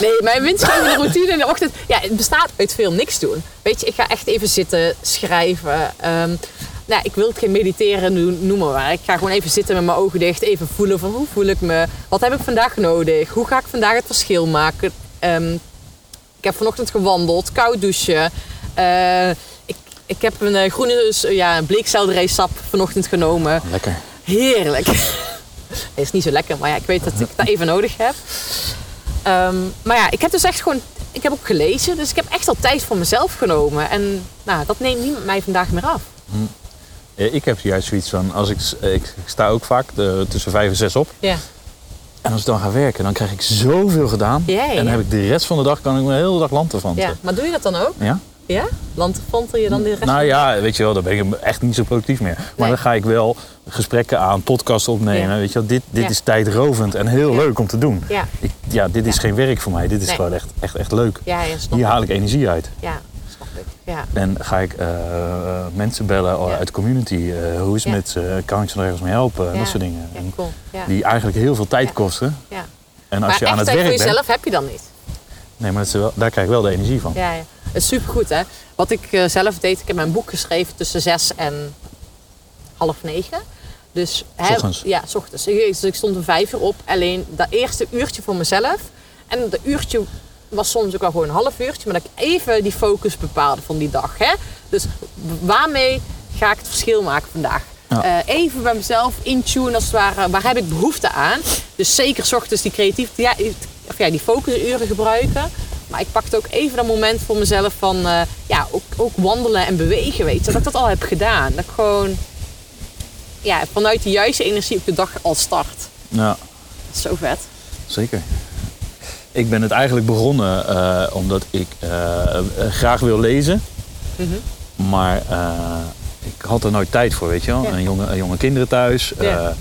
Speaker 3: nee, mijn winstgevende routine in de ochtend... Ja, het bestaat uit veel niks doen. Weet je, ik ga echt even zitten, schrijven. Ehm, nou, ik wil het geen mediteren doen, noem maar waar. Ik ga gewoon even zitten met mijn ogen dicht. Even voelen van hoe voel ik me? Wat heb ik vandaag nodig? Hoe ga ik vandaag het verschil maken? Ehm, ik heb vanochtend gewandeld, koud douchen. Eh, ik, ik heb een eh, groene ja, bleekselderijsap vanochtend genomen.
Speaker 2: Lekker.
Speaker 3: Heerlijk. Het is niet zo lekker, maar ja, ik weet dat ik dat even nodig heb. Ehm, maar ja, ik heb dus echt gewoon... Ik heb ook gelezen, dus ik heb echt al tijd voor mezelf genomen. En nou, dat neemt niemand mij vandaag meer af.
Speaker 2: Eh, Ik heb juist zoiets van, als ik, eh, ik sta ook vaak de, tussen vijf en zes op.
Speaker 3: Ja.
Speaker 2: En als ik dan ga werken, dan krijg ik zoveel gedaan.
Speaker 3: Ja, ja,
Speaker 2: En dan heb ik de rest van de dag, kan ik de hele dag land ervan.
Speaker 3: ja. Maar doe je dat dan ook?
Speaker 2: Ja?
Speaker 3: Ja? Landfanter je dan de rest
Speaker 2: Nou ja, weet je wel, dan ben ik echt niet zo productief meer. Maar
Speaker 3: Nee.
Speaker 2: dan ga ik wel gesprekken aan, podcasts opnemen. Weet je wel, dit, dit is tijdrovend en heel leuk om te doen.
Speaker 3: Ja,
Speaker 2: Ik, ja, dit is geen werk voor mij. Dit is
Speaker 3: Nee.
Speaker 2: gewoon echt, echt, echt leuk.
Speaker 3: ja,
Speaker 2: Hier
Speaker 3: ik.
Speaker 2: haal ik energie uit.
Speaker 3: Ja, ik. Ja,
Speaker 2: En ga ik eh, eh, mensen bellen
Speaker 3: Ja.
Speaker 2: uit de community. eh, hoe is het met ze? Kan ik ze er ergens mee helpen? Dat soort dingen.
Speaker 3: cool.
Speaker 2: Die eigenlijk heel veel tijd kosten.
Speaker 3: ja.
Speaker 2: En als
Speaker 3: Maar
Speaker 2: je aan het werk
Speaker 3: voor
Speaker 2: bent...
Speaker 3: jezelf heb je dan niet.
Speaker 2: Nee, maar wel, daar krijg ik wel de energie van.
Speaker 3: Ja, ja. Het is supergoed, hè. Wat ik eh, zelf deed, ik heb mijn boek geschreven tussen zes en half negen. Dus, hè,
Speaker 2: Ochtends?
Speaker 3: Ja, s ochtends. Ik- Dus ik stond om vijf uur op. Alleen dat eerste uurtje voor mezelf. En dat uurtje was soms ook wel gewoon een half uurtje. Maar dat ik even die focus bepaalde van die dag. Hè? Dus waarmee ga ik het verschil maken vandaag?
Speaker 2: Ja.
Speaker 3: Eh, even bij mezelf intune als het ware. Waar heb ik behoefte aan? Dus zeker 's ochtends die creatief, ja, of ja, die focusuren gebruiken. Maar ik pakte ook even dat moment voor mezelf van eh, ja, ook, ook wandelen en bewegen. Weet je, dat ik dat al heb gedaan. Dat ik gewoon ja, vanuit de juiste energie op de dag al start.
Speaker 2: Ja.
Speaker 3: Dat is zo vet.
Speaker 2: Zeker. Ik ben het eigenlijk begonnen eh, omdat ik eh, eh, graag wil lezen.
Speaker 3: Mhm.
Speaker 2: Maar ik had er nooit tijd voor, weet je wel.
Speaker 3: Ja.
Speaker 2: En jonge, jonge kinderen thuis.
Speaker 3: Ja.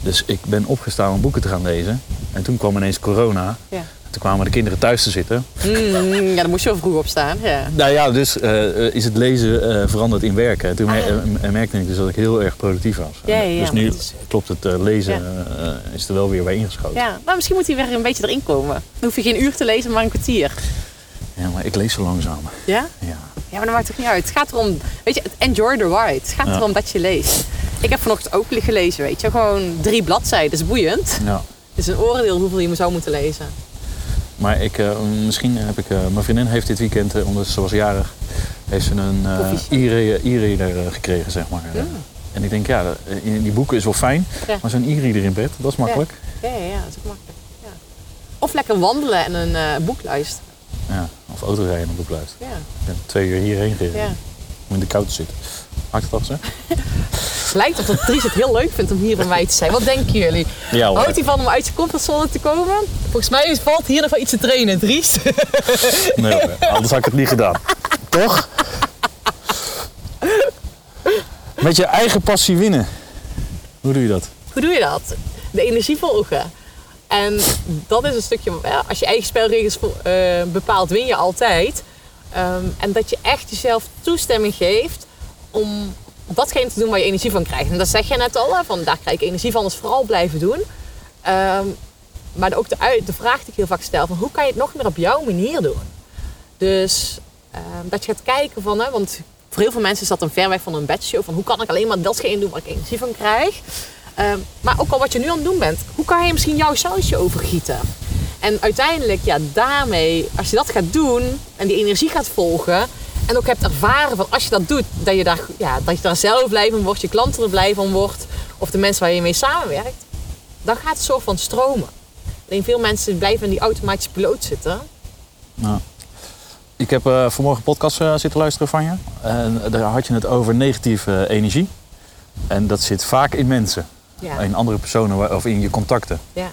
Speaker 2: dus ik ben opgestaan om boeken te gaan lezen. En toen kwam ineens corona.
Speaker 3: Ja.
Speaker 2: Toen kwamen de kinderen thuis te zitten.
Speaker 3: Mm, ja, dan moest je wel vroeg opstaan. Ja.
Speaker 2: Nou ja, dus eh, is het lezen eh, veranderd in werken. Toen mer-
Speaker 3: Ah.
Speaker 2: eh, merkte ik dus dat ik heel erg productief was.
Speaker 3: Ja, ja,
Speaker 2: dus nu
Speaker 3: is-
Speaker 2: klopt het lezen, is er wel weer bij ingeschoten.
Speaker 3: ja, maar misschien moet hij weer een beetje erin komen. Dan hoef je geen uur te lezen, maar een kwartier.
Speaker 2: Ja, maar ik lees zo langzaam.
Speaker 3: Ja?
Speaker 2: Ja.
Speaker 3: Ja, maar dat maakt toch niet uit. Het gaat erom, weet je, enjoy the ride. Het gaat erom dat je leest. Ik heb vanochtend ook gelezen, weet je. Gewoon drie bladzijden, dat is boeiend.
Speaker 2: ja.
Speaker 3: Het is een oordeel hoeveel je zou moeten lezen.
Speaker 2: Maar ik, eh, misschien heb ik... eh, mijn vriendin heeft dit weekend, eh, omdat ze was jarig... heeft ze een e-reader gekregen, zeg maar.
Speaker 3: Ja.
Speaker 2: En ik denk, ja, die boeken is wel fijn.
Speaker 3: Ja.
Speaker 2: Maar zo'n e-reader in bed, dat is makkelijk.
Speaker 3: Ja, ja, ja, dat is ook makkelijk. Ja. Of lekker wandelen en een boek luisteren.
Speaker 2: Ja. Of autorijden en een boek luisteren.
Speaker 3: Ja,
Speaker 2: Ik ben twee uur hierheen gereden.
Speaker 3: ja.
Speaker 2: Om in de kou te zitten. Het
Speaker 3: lijkt alsof Dries het heel leuk vindt om hier bij mij te zijn. Wat denken jullie?
Speaker 2: Ja.
Speaker 3: Houdt hij van om uit zijn comfortzone te komen? Volgens mij valt hier nog wel iets te trainen, Dries.
Speaker 2: Nee, anders had ik het niet gedaan. Toch? Met je eigen passie winnen. Hoe doe je dat?
Speaker 3: Hoe doe je dat? De energie volgen. En dat is een stukje, als je eigen spelregels eh, bepaalt, win je altijd. Ehm, en dat je echt jezelf toestemming geeft om datgene te doen waar je energie van krijgt. En dat zeg je net al, van daar krijg ik energie van, dus vooral blijven doen. Ehm, maar ook de, de vraag die ik heel vaak stel, van hoe kan je het nog meer op jouw manier doen? Dus ehm, dat je gaat kijken van, hè, want voor heel veel mensen is dat een ver weg van een bedshow. Van hoe kan ik alleen maar datgene doen waar ik energie van krijg. Ehm, maar ook al wat je nu aan het doen bent, hoe kan je misschien jouw sausje overgieten? En uiteindelijk, ja, daarmee, als je dat gaat doen en die energie gaat volgen. En ook hebt ervaren van als je dat doet, dat je daar, ja, dat je daar zelf blij van wordt, je klanten er blij van wordt. Of de mensen waar je mee samenwerkt. Dan gaat het soort van stromen. Alleen veel mensen blijven in die automatische piloot zitten.
Speaker 2: Nou, ik heb eh, vanmorgen een podcast eh, zitten luisteren van je. En daar had je het over negatieve eh, energie. En dat zit vaak in mensen.
Speaker 3: Ja,
Speaker 2: In andere personen of in je contacten.
Speaker 3: ja.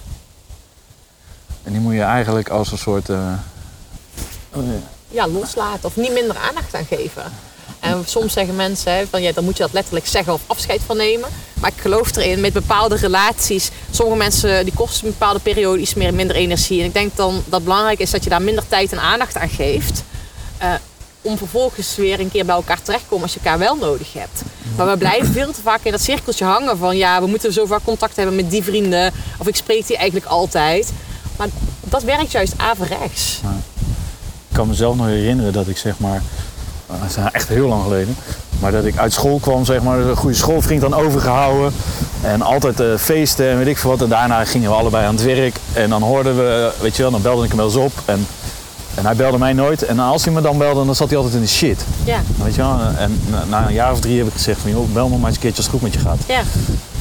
Speaker 2: En die moet je eigenlijk als een soort... eh, oh, ja.
Speaker 3: loslaten of niet minder aandacht aan geven. En soms zeggen mensen van ja, dan moet je dat letterlijk zeggen of afscheid van nemen. Maar ik geloof erin met bepaalde relaties. Sommige mensen die kosten een bepaalde periode iets meer, minder energie. En ik denk dan dat het belangrijk is dat je daar minder tijd en aandacht aan geeft. Eh, om vervolgens weer een keer bij elkaar terecht te komen als je elkaar wel nodig hebt. Maar we blijven veel te vaak in dat cirkeltje hangen van ja, we moeten zo contact hebben met die vrienden. Of ik spreek die eigenlijk altijd. Maar dat werkt juist averechts.
Speaker 2: Ik kan mezelf nog herinneren dat ik zeg maar, eh, dat is nou echt heel lang geleden, maar dat ik uit school kwam, zeg maar, een goede schoolvriend dan overgehouden. En altijd eh, feesten en weet ik veel wat. En daarna gingen we allebei aan het werk. En dan hoorden we, weet je wel, dan belde ik hem wel eens op. En, en hij belde mij nooit. En als hij me dan belde, dan zat hij altijd in de shit.
Speaker 3: Ja,
Speaker 2: Weet je wel? En na, na een jaar of drie heb ik gezegd van, joh, bel me maar eens een keertje als het goed met je gaat.
Speaker 3: ja,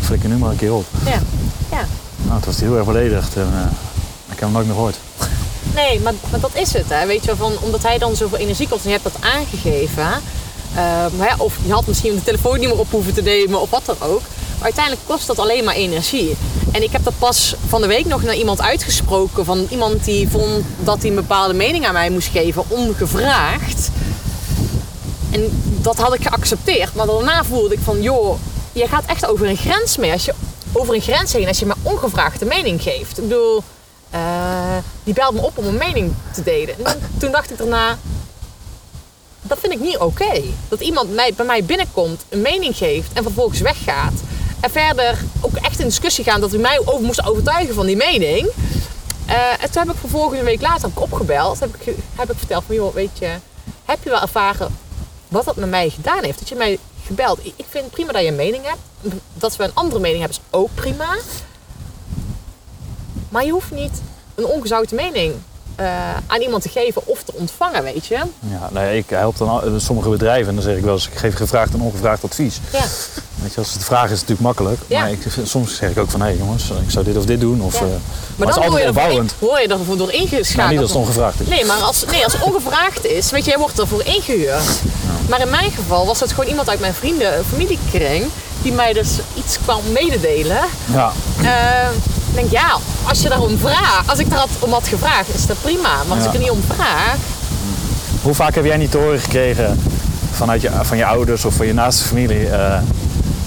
Speaker 2: Flikker nu maar een keer op.
Speaker 3: ja. ja.
Speaker 2: Nou, toen was hij heel erg beledigd. En, eh, ik heb hem nooit meer gehoord.
Speaker 3: Nee, maar, dat is het. Hè. Weet je, van, omdat hij dan zoveel energie kost en je hebt dat aangegeven. Ehm, hè, of je had misschien de telefoon niet meer op hoeven te nemen of wat dan ook. Maar uiteindelijk kost dat alleen maar energie. En ik heb dat pas van de week nog naar iemand uitgesproken. Van iemand die vond dat hij een bepaalde mening aan mij moest geven, ongevraagd. En dat had ik geaccepteerd. Maar daarna voelde ik van, joh, je gaat echt over een grens mee. Als je over een grens heen, als je maar ongevraagd een mening geeft. Ik bedoel, eh, die belde me op om een mening te delen. En toen dacht ik daarna, dat vind ik niet oké. Dat iemand mij, bij mij binnenkomt, een mening geeft en vervolgens weggaat. En verder ook echt in discussie gaan dat hij mij over moest overtuigen van die mening. Eh, en toen heb ik vervolgens een week later heb opgebeld. Heb ik, heb ik verteld van, joh, weet je, heb je wel ervaren wat dat met mij gedaan heeft? Dat je mij gebeld. Ik vind het prima dat je een mening hebt. Dat we een andere mening hebben is ook prima. Maar je hoeft niet een ongezouten mening eh, aan iemand te geven of te ontvangen, weet je.
Speaker 2: Ja, nee, ik help dan al- sommige bedrijven en dan zeg ik wel eens, ik geef gevraagd en ongevraagd advies.
Speaker 3: Ja.
Speaker 2: Weet je, als het vragen is het natuurlijk makkelijk.
Speaker 3: Ja.
Speaker 2: Maar ik, soms zeg ik ook van, hé jongens, ik zou dit of dit doen. Of,
Speaker 3: Ja.
Speaker 2: eh,
Speaker 3: Maar,
Speaker 2: het is
Speaker 3: dan word je,
Speaker 2: altijd
Speaker 3: ervoor,
Speaker 2: opbouwend.
Speaker 3: in- word je ervoor door ingeschakeld.
Speaker 2: Maar niet als het ongevraagd is.
Speaker 3: Nee, maar als, nee, als het ongevraagd is, weet je, jij wordt ervoor ingehuurd. Maar in mijn geval was het gewoon iemand uit mijn vrienden, familiekring, die mij dus iets kwam mededelen.
Speaker 2: Ja,
Speaker 3: Eh, ik denk, ja, als je daarom vraagt, als ik had, om had gevraagd, is dat prima. Maar als
Speaker 2: Ja.
Speaker 3: ik er niet om vraag,
Speaker 2: Hoe vaak heb jij niet te horen gekregen vanuit je, van je ouders of van je naaste familie? eh,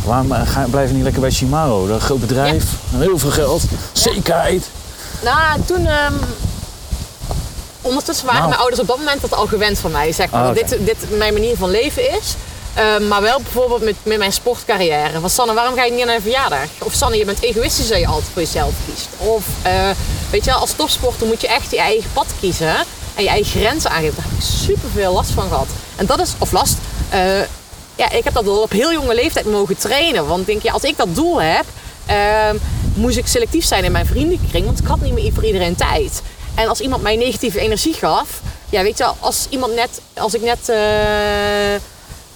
Speaker 2: waarom eh, ga, blijf je niet lekker bij Shimano? Een groot bedrijf, heel veel geld, zekerheid.
Speaker 3: nou, toen... ehm, ondertussen waren
Speaker 2: Nou.
Speaker 3: mijn ouders op dat moment dat al gewend van mij, zeg maar.
Speaker 2: Ah,
Speaker 3: Dat dit, dit mijn manier van leven is. Eh, maar wel bijvoorbeeld met, met mijn sportcarrière. Van Sanne, waarom ga je niet naar een verjaardag? Of Sanne, je bent egoïstisch dat je altijd voor jezelf kiest. Of eh, weet je wel, als topsporter moet je echt je eigen pad kiezen. En je eigen grenzen aangeven. Daar heb ik super veel last van gehad. En dat is, of last, eh, ja, ik heb dat al op heel jonge leeftijd mogen trainen. Want denk, ja, als ik dat doel heb, ehm, moest ik selectief zijn in mijn vriendenkring. Want ik had niet meer voor iedereen tijd. En als iemand mij negatieve energie gaf, ja, weet je wel, als iemand net, als ik net eh,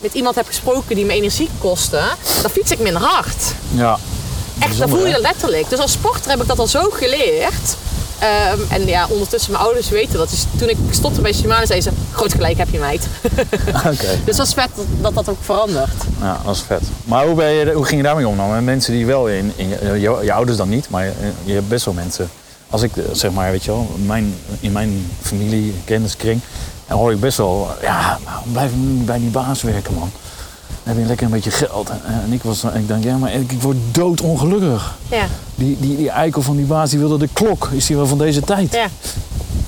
Speaker 3: met iemand heb gesproken die me energie kostte, dan fiets ik minder hard.
Speaker 2: Ja,
Speaker 3: Echt, dan
Speaker 2: Bijzonder,
Speaker 3: voel je dat letterlijk. Dus als sporter heb ik dat al zo geleerd. Ehm, en ja, ondertussen mijn ouders weten dat. Dus toen ik stopte bij Shimano, zei ze, groot gelijk heb je meid.
Speaker 2: oké.
Speaker 3: dus dat is vet dat- dat dat ook verandert.
Speaker 2: Ja, dat is vet. Maar hoe, ben je, hoe ging je daarmee om dan? Met mensen die wel in, in je, je, je ouders dan niet, maar je, je hebt best wel mensen. Als ik eh, zeg maar, weet je wel, mijn, in mijn familie, kenniskring, dan hoor ik best wel, ja, waarom blijf ik nu bij die baas werken, man? Dan heb je lekker een beetje geld. En, en ik, was, ik denk, ja, maar ik, ik word doodongelukkig.
Speaker 3: Ja,
Speaker 2: Die, die, die eikel van die baas, die wilde de klok. Is die wel van deze tijd?
Speaker 3: ja.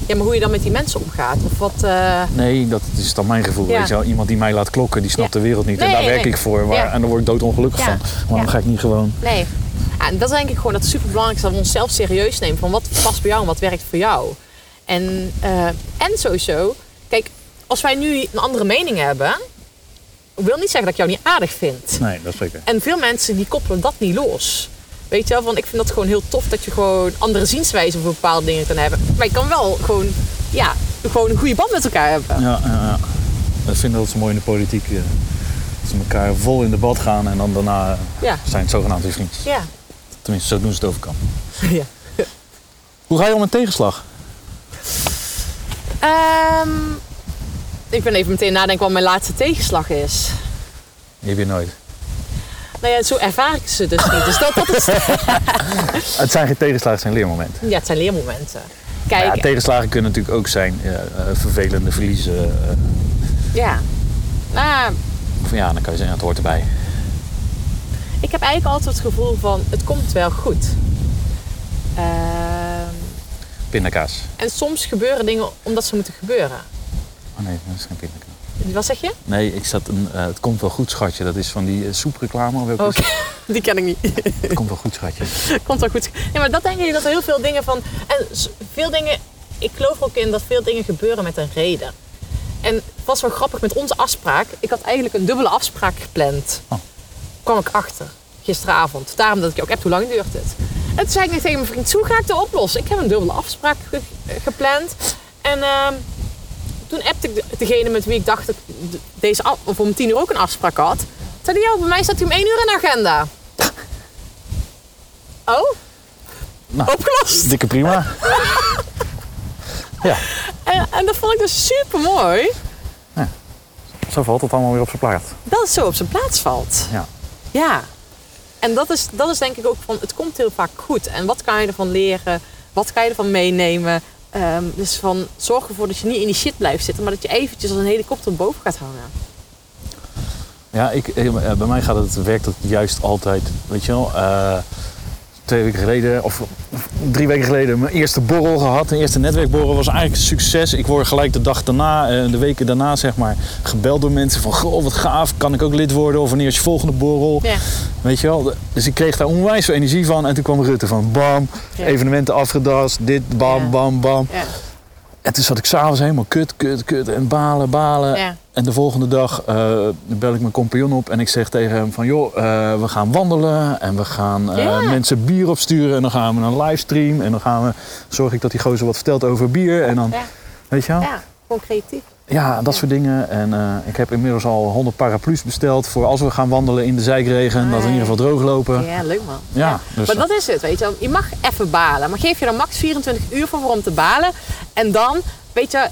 Speaker 3: Ja, maar hoe je dan met die mensen omgaat. Of wat... eh,
Speaker 2: Nee, dat is dan mijn gevoel.
Speaker 3: Ja.
Speaker 2: Weet je wel? Iemand die mij laat klokken, die snapt
Speaker 3: Ja.
Speaker 2: de wereld niet. en
Speaker 3: Nee,
Speaker 2: daar werk
Speaker 3: nee.
Speaker 2: ik voor. Maar,
Speaker 3: Ja.
Speaker 2: En daar word ik doodongelukkig van. Waarom ga ik niet gewoon...
Speaker 3: Nee. Ja, en dat is denk ik gewoon dat het super belangrijk is dat we onszelf serieus nemen. Van wat past bij jou en wat werkt voor jou. En, eh, en sowieso, kijk, als wij nu een andere mening hebben, wil niet zeggen dat ik jou niet aardig vind.
Speaker 2: Nee, dat is zeker.
Speaker 3: En veel mensen die koppelen dat niet los. Weet je wel, want ik vind dat gewoon heel tof dat je gewoon andere zienswijzen voor bepaalde dingen kan hebben. Maar je kan wel gewoon, ja, gewoon een goede band met elkaar hebben.
Speaker 2: Ja, ja, ja. Dat vind ik altijd zo mooi in de politiek. eh, Dat ze elkaar vol in debat gaan en dan daarna eh,
Speaker 3: Ja,
Speaker 2: zijn het zogenaamd weer vriendjes.
Speaker 3: ja.
Speaker 2: Tenminste, zo doen ze het overkant.
Speaker 3: ja.
Speaker 2: Hoe ga je om met tegenslag?
Speaker 3: Ehm, ik ben even meteen nadenken wat mijn laatste tegenslag is.
Speaker 2: Die heb je nooit.
Speaker 3: Nou ja, zo ervaar ik ze dus niet. Dus dat, dat is...
Speaker 2: Het zijn geen tegenslagen, het zijn leermomenten.
Speaker 3: Ja, het zijn leermomenten.
Speaker 2: Maar
Speaker 3: Kijk,
Speaker 2: ja, tegenslagen kunnen natuurlijk ook zijn eh, eh, vervelende verliezen. eh,
Speaker 3: ja. Nou,
Speaker 2: of ja, dan kan je zeggen, het hoort erbij.
Speaker 3: ik heb eigenlijk altijd het gevoel van, het komt wel goed. Ehm,
Speaker 2: Pindakaas.
Speaker 3: en soms gebeuren dingen omdat ze moeten gebeuren.
Speaker 2: Oh nee, dat is geen pindakaas.
Speaker 3: Wat zeg je?
Speaker 2: Nee, ik zat een, eh, het komt wel goed, schatje. Dat is van die eh, soepreclame.
Speaker 3: Oké, die ken ik niet.
Speaker 2: het? Komt wel goed, schatje.
Speaker 3: komt wel goed. Nee, maar dat denk ik dat er heel veel dingen van... En veel dingen... Ik geloof ook in dat veel dingen gebeuren met een reden. En het was wel grappig met onze afspraak. Ik had eigenlijk een dubbele afspraak gepland.
Speaker 2: Oh.
Speaker 3: Kwam ik achter. Gisteravond. Daarom dat ik je ook heb hoe lang duurt het. En toen zei ik tegen mijn vriend, hoe ga ik dat oplossen? Ik heb een dubbele afspraak ge- gepland. En ehm, toen appte ik de- degene met wie ik dacht dat ik deze of om tien uur ook een afspraak had. Toen zei hij, ja, bij mij staat hij om één uur in de agenda. Oh?
Speaker 2: Nou.
Speaker 3: Opgelost.
Speaker 2: Dikke prima. ja,
Speaker 3: En, en dat vond ik dus super mooi.
Speaker 2: zo valt het allemaal weer op zijn plaats.
Speaker 3: Dat het zo op zijn plaats valt.
Speaker 2: Ja.
Speaker 3: Ja. En dat is, dat is denk ik ook van, het komt heel vaak goed. En wat kan je ervan leren? Wat kan je ervan meenemen? Ehm, dus van, zorg ervoor dat je niet in die shit blijft zitten, maar dat je eventjes als een helikopter boven gaat hangen.
Speaker 2: Ja, ik, eh, bij mij gaat het, werkt het juist altijd, weet je wel. eh, twee weken geleden, of drie weken geleden, mijn eerste borrel gehad. Mijn eerste netwerkborrel was eigenlijk een succes. Ik word gelijk de dag daarna, eh, de weken daarna zeg maar, gebeld door mensen van... Goh, wat gaaf, kan ik ook lid worden? Of wanneer is je volgende borrel?
Speaker 3: Ja.
Speaker 2: Weet je wel? Dus ik kreeg daar onwijs veel energie van. En toen kwam Rutte van bam,
Speaker 3: Ja.
Speaker 2: evenementen afgedast, dit, bam, bam, bam. En toen zat ik s'avonds helemaal kut, kut, kut en balen, balen.
Speaker 3: Ja.
Speaker 2: En de volgende dag eh, bel ik mijn compagnon op en ik zeg tegen hem van... joh, eh, we gaan wandelen en we gaan eh,
Speaker 3: Ja.
Speaker 2: mensen bier opsturen... en dan gaan we een livestream en dan gaan we... zorg ik dat die gozer wat vertelt over bier en dan...
Speaker 3: Ja.
Speaker 2: Weet je wel?
Speaker 3: ja, gewoon creatief.
Speaker 2: Ja, dat soort dingen. En eh, ik heb inmiddels al 100 paraplu's besteld... voor als we gaan wandelen in de zijkregen... dat we in ieder geval droog lopen.
Speaker 3: Ja, leuk man.
Speaker 2: Ja, dus-
Speaker 3: Maar dat is het, weet je. Je mag even balen. Maar geef je er max 24 uur voor om te balen. En dan, weet je,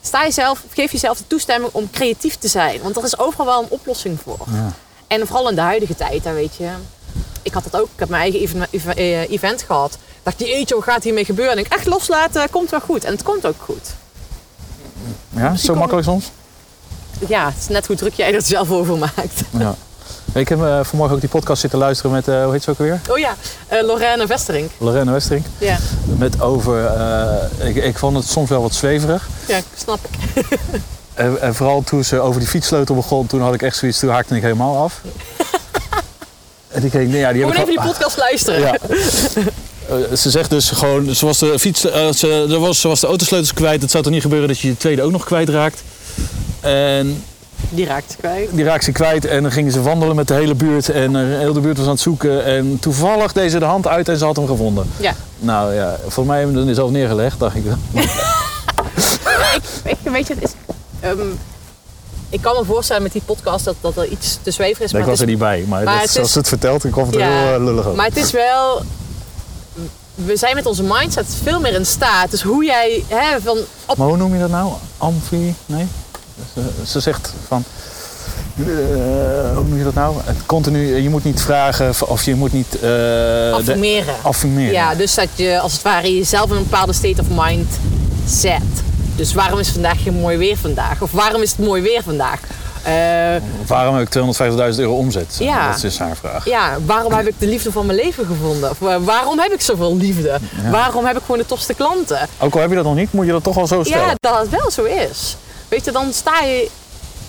Speaker 3: sta jezelf, geef jezelf de toestemming om creatief te zijn. Want er is overal wel een oplossing voor.
Speaker 2: Ja.
Speaker 3: En vooral in de huidige tijd, hè, weet je. Ik had dat ook. Ik heb mijn eigen even- even- eh, event gehad. Dacht je, eetje, wat gaat hiermee gebeuren? En ik echt loslaten, komt wel goed. En het komt ook goed.
Speaker 2: Ja, zo makkelijk soms?
Speaker 3: Ja, het is net hoe druk jij er zelf over maakt.
Speaker 2: Ja. Ik heb eh, vanmorgen ook die podcast zitten luisteren met, eh, hoe heet ze ook alweer?
Speaker 3: Oh ja, eh Lorraine Westerink.
Speaker 2: Lorena Westerink.
Speaker 3: Ja,
Speaker 2: Met over, ik, ik vond het soms wel wat zweverig.
Speaker 3: ja snap ik.
Speaker 2: En, en vooral toen ze over die fietssleutel begon, toen had ik echt zoiets, toen haakte ik helemaal af. en die keek, nee, ja, die heb
Speaker 3: Gewoon
Speaker 2: ik
Speaker 3: even die podcast luisteren.
Speaker 2: Ja. Eh, ze zegt dus gewoon, ze was de, fiets, eh, ze, er was, was de autosleutels kwijt. Het zou toch niet gebeuren dat je je tweede ook nog kwijtraakt. En
Speaker 3: Die raakt ze kwijt.
Speaker 2: die raakte ze kwijt en dan gingen ze wandelen met de hele buurt. En eh, heel de buurt was aan het zoeken. En toevallig deed ze de hand uit en ze had hem gevonden.
Speaker 3: Ja.
Speaker 2: Nou ja, voor mij hebben we hem zelf neergelegd, dacht ik.
Speaker 3: ik, ik, weet je, het is, ehm, ik kan me voorstellen met die podcast dat, dat er iets te zweverig is.
Speaker 2: Nee, ik
Speaker 3: maar
Speaker 2: was er niet bij, maar,
Speaker 3: maar
Speaker 2: dat,
Speaker 3: het
Speaker 2: zoals
Speaker 3: is-
Speaker 2: ze het vertelt, ik vond het er
Speaker 3: Ja,
Speaker 2: heel lullig over.
Speaker 3: Maar het is wel. We zijn met onze mindset veel meer in staat. Dus hoe jij hè, van op.
Speaker 2: Maar hoe noem je dat nou? Amfi? Nee? Ze, ze zegt van... eh, hoe noem je dat nou? Het continu, je moet niet vragen of je moet niet... eh,
Speaker 3: affirmeren.
Speaker 2: affirmeren.
Speaker 3: Ja, dus dat je als het ware jezelf in een bepaalde state of mind zet. Dus waarom is vandaag geen mooi weer vandaag? Of waarom is het mooi weer vandaag? Eh,
Speaker 2: Waarom heb ik 250.000 euro omzet?
Speaker 3: Ja.
Speaker 2: Dat is dus haar vraag.
Speaker 3: ja, waarom heb ik de liefde van mijn leven gevonden? Of wa- waarom heb ik zoveel liefde? Waarom heb ik gewoon de tofste klanten?
Speaker 2: Ook al heb je dat nog niet, moet je dat toch wel zo stellen.
Speaker 3: Ja, dat het wel zo is. Weet je, dan sta je.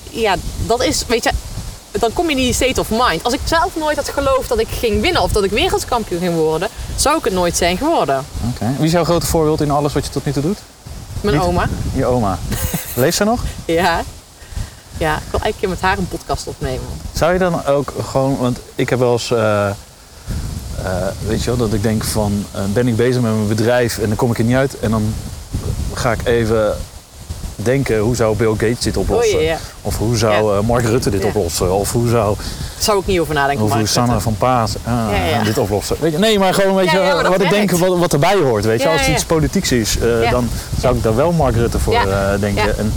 Speaker 3: Ja, dat is. Weet je, dan kom je in die state of mind. Als ik zelf nooit had geloofd dat ik ging winnen of dat ik wereldkampioen ging worden, zou ik het nooit zijn geworden.
Speaker 2: Oké. Wie is jouw grote voorbeeld in alles wat je tot nu toe doet?
Speaker 3: Mijn
Speaker 2: Niet-
Speaker 3: oma.
Speaker 2: Je oma. Leeft ze nog?
Speaker 3: Ja. Ja, ik wil eigenlijk een keer met haar een podcast opnemen.
Speaker 2: Zou je dan ook gewoon, want ik heb wel eens, eh, eh, weet je wel, dat ik denk van, eh, ben ik bezig met mijn bedrijf en dan kom ik er niet uit en dan ga ik even denken, hoe zou Bill Gates dit oplossen?
Speaker 3: Oh, ja, ja.
Speaker 2: Of hoe zou
Speaker 3: Ja.
Speaker 2: Mark Rutte dit oplossen? Of hoe zou,
Speaker 3: zou ik niet over nadenken.
Speaker 2: of hoe Sanne van Paas dit oplossen? Weet je, nee, maar gewoon weet je, wat ik denk, wat, wat erbij hoort. Weet je, als het iets politieks is, dan zou ik daar wel Mark Rutte voor denken.
Speaker 3: Ja.
Speaker 2: En,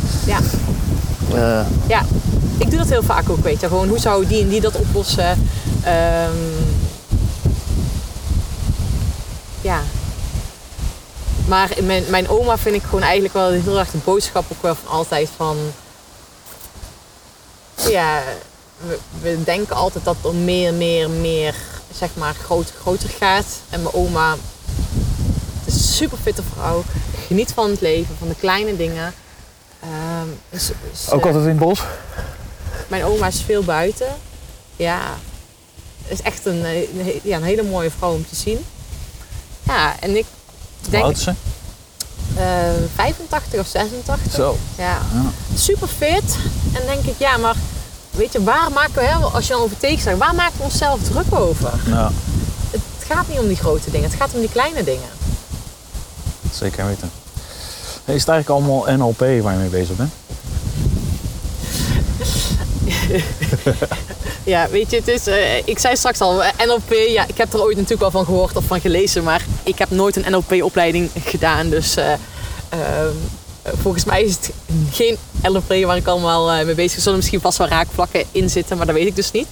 Speaker 3: Ja, ik doe dat heel vaak ook, weet je. Gewoon, hoe zou die en die dat oplossen? Ehm, ja. Maar mijn, mijn oma vind ik gewoon eigenlijk wel heel erg de boodschap ook wel van altijd van... Ja, we, we denken altijd dat er meer, meer, meer, zeg maar, groter, groter gaat. En mijn oma is een super fitte vrouw. Geniet van het leven, van de kleine dingen. Ehm,
Speaker 2: ook altijd in het bos?
Speaker 3: mijn oma is veel buiten. Ja, is echt een, eh, een ja, een hele mooie vrouw om te zien. Ja, en ik
Speaker 2: Hoe
Speaker 3: denk
Speaker 2: oud is ze?
Speaker 3: eh, 85 of 86.
Speaker 2: Zo.
Speaker 3: Ja,
Speaker 2: Ja.
Speaker 3: super fit. En denk ik, ja, maar weet je, waar maken we, hè, als je dan over tegenstelling, waar maken we onszelf druk over?
Speaker 2: Nou,
Speaker 3: Het gaat niet om die grote dingen, het gaat om die kleine dingen.
Speaker 2: zeker weten. Is het eigenlijk allemaal NLP waar je mee bezig bent?
Speaker 3: Ja, weet je, het is, eh, ik zei straks al, NLP, ja, ik heb er ooit natuurlijk wel van gehoord of van gelezen, maar ik heb nooit een NLP-opleiding gedaan. Dus eh, ehm, eh, volgens mij is het geen NLP waar ik allemaal eh, mee bezig ben. Er zullen misschien vast wel raakvlakken in zitten, maar dat weet ik dus niet.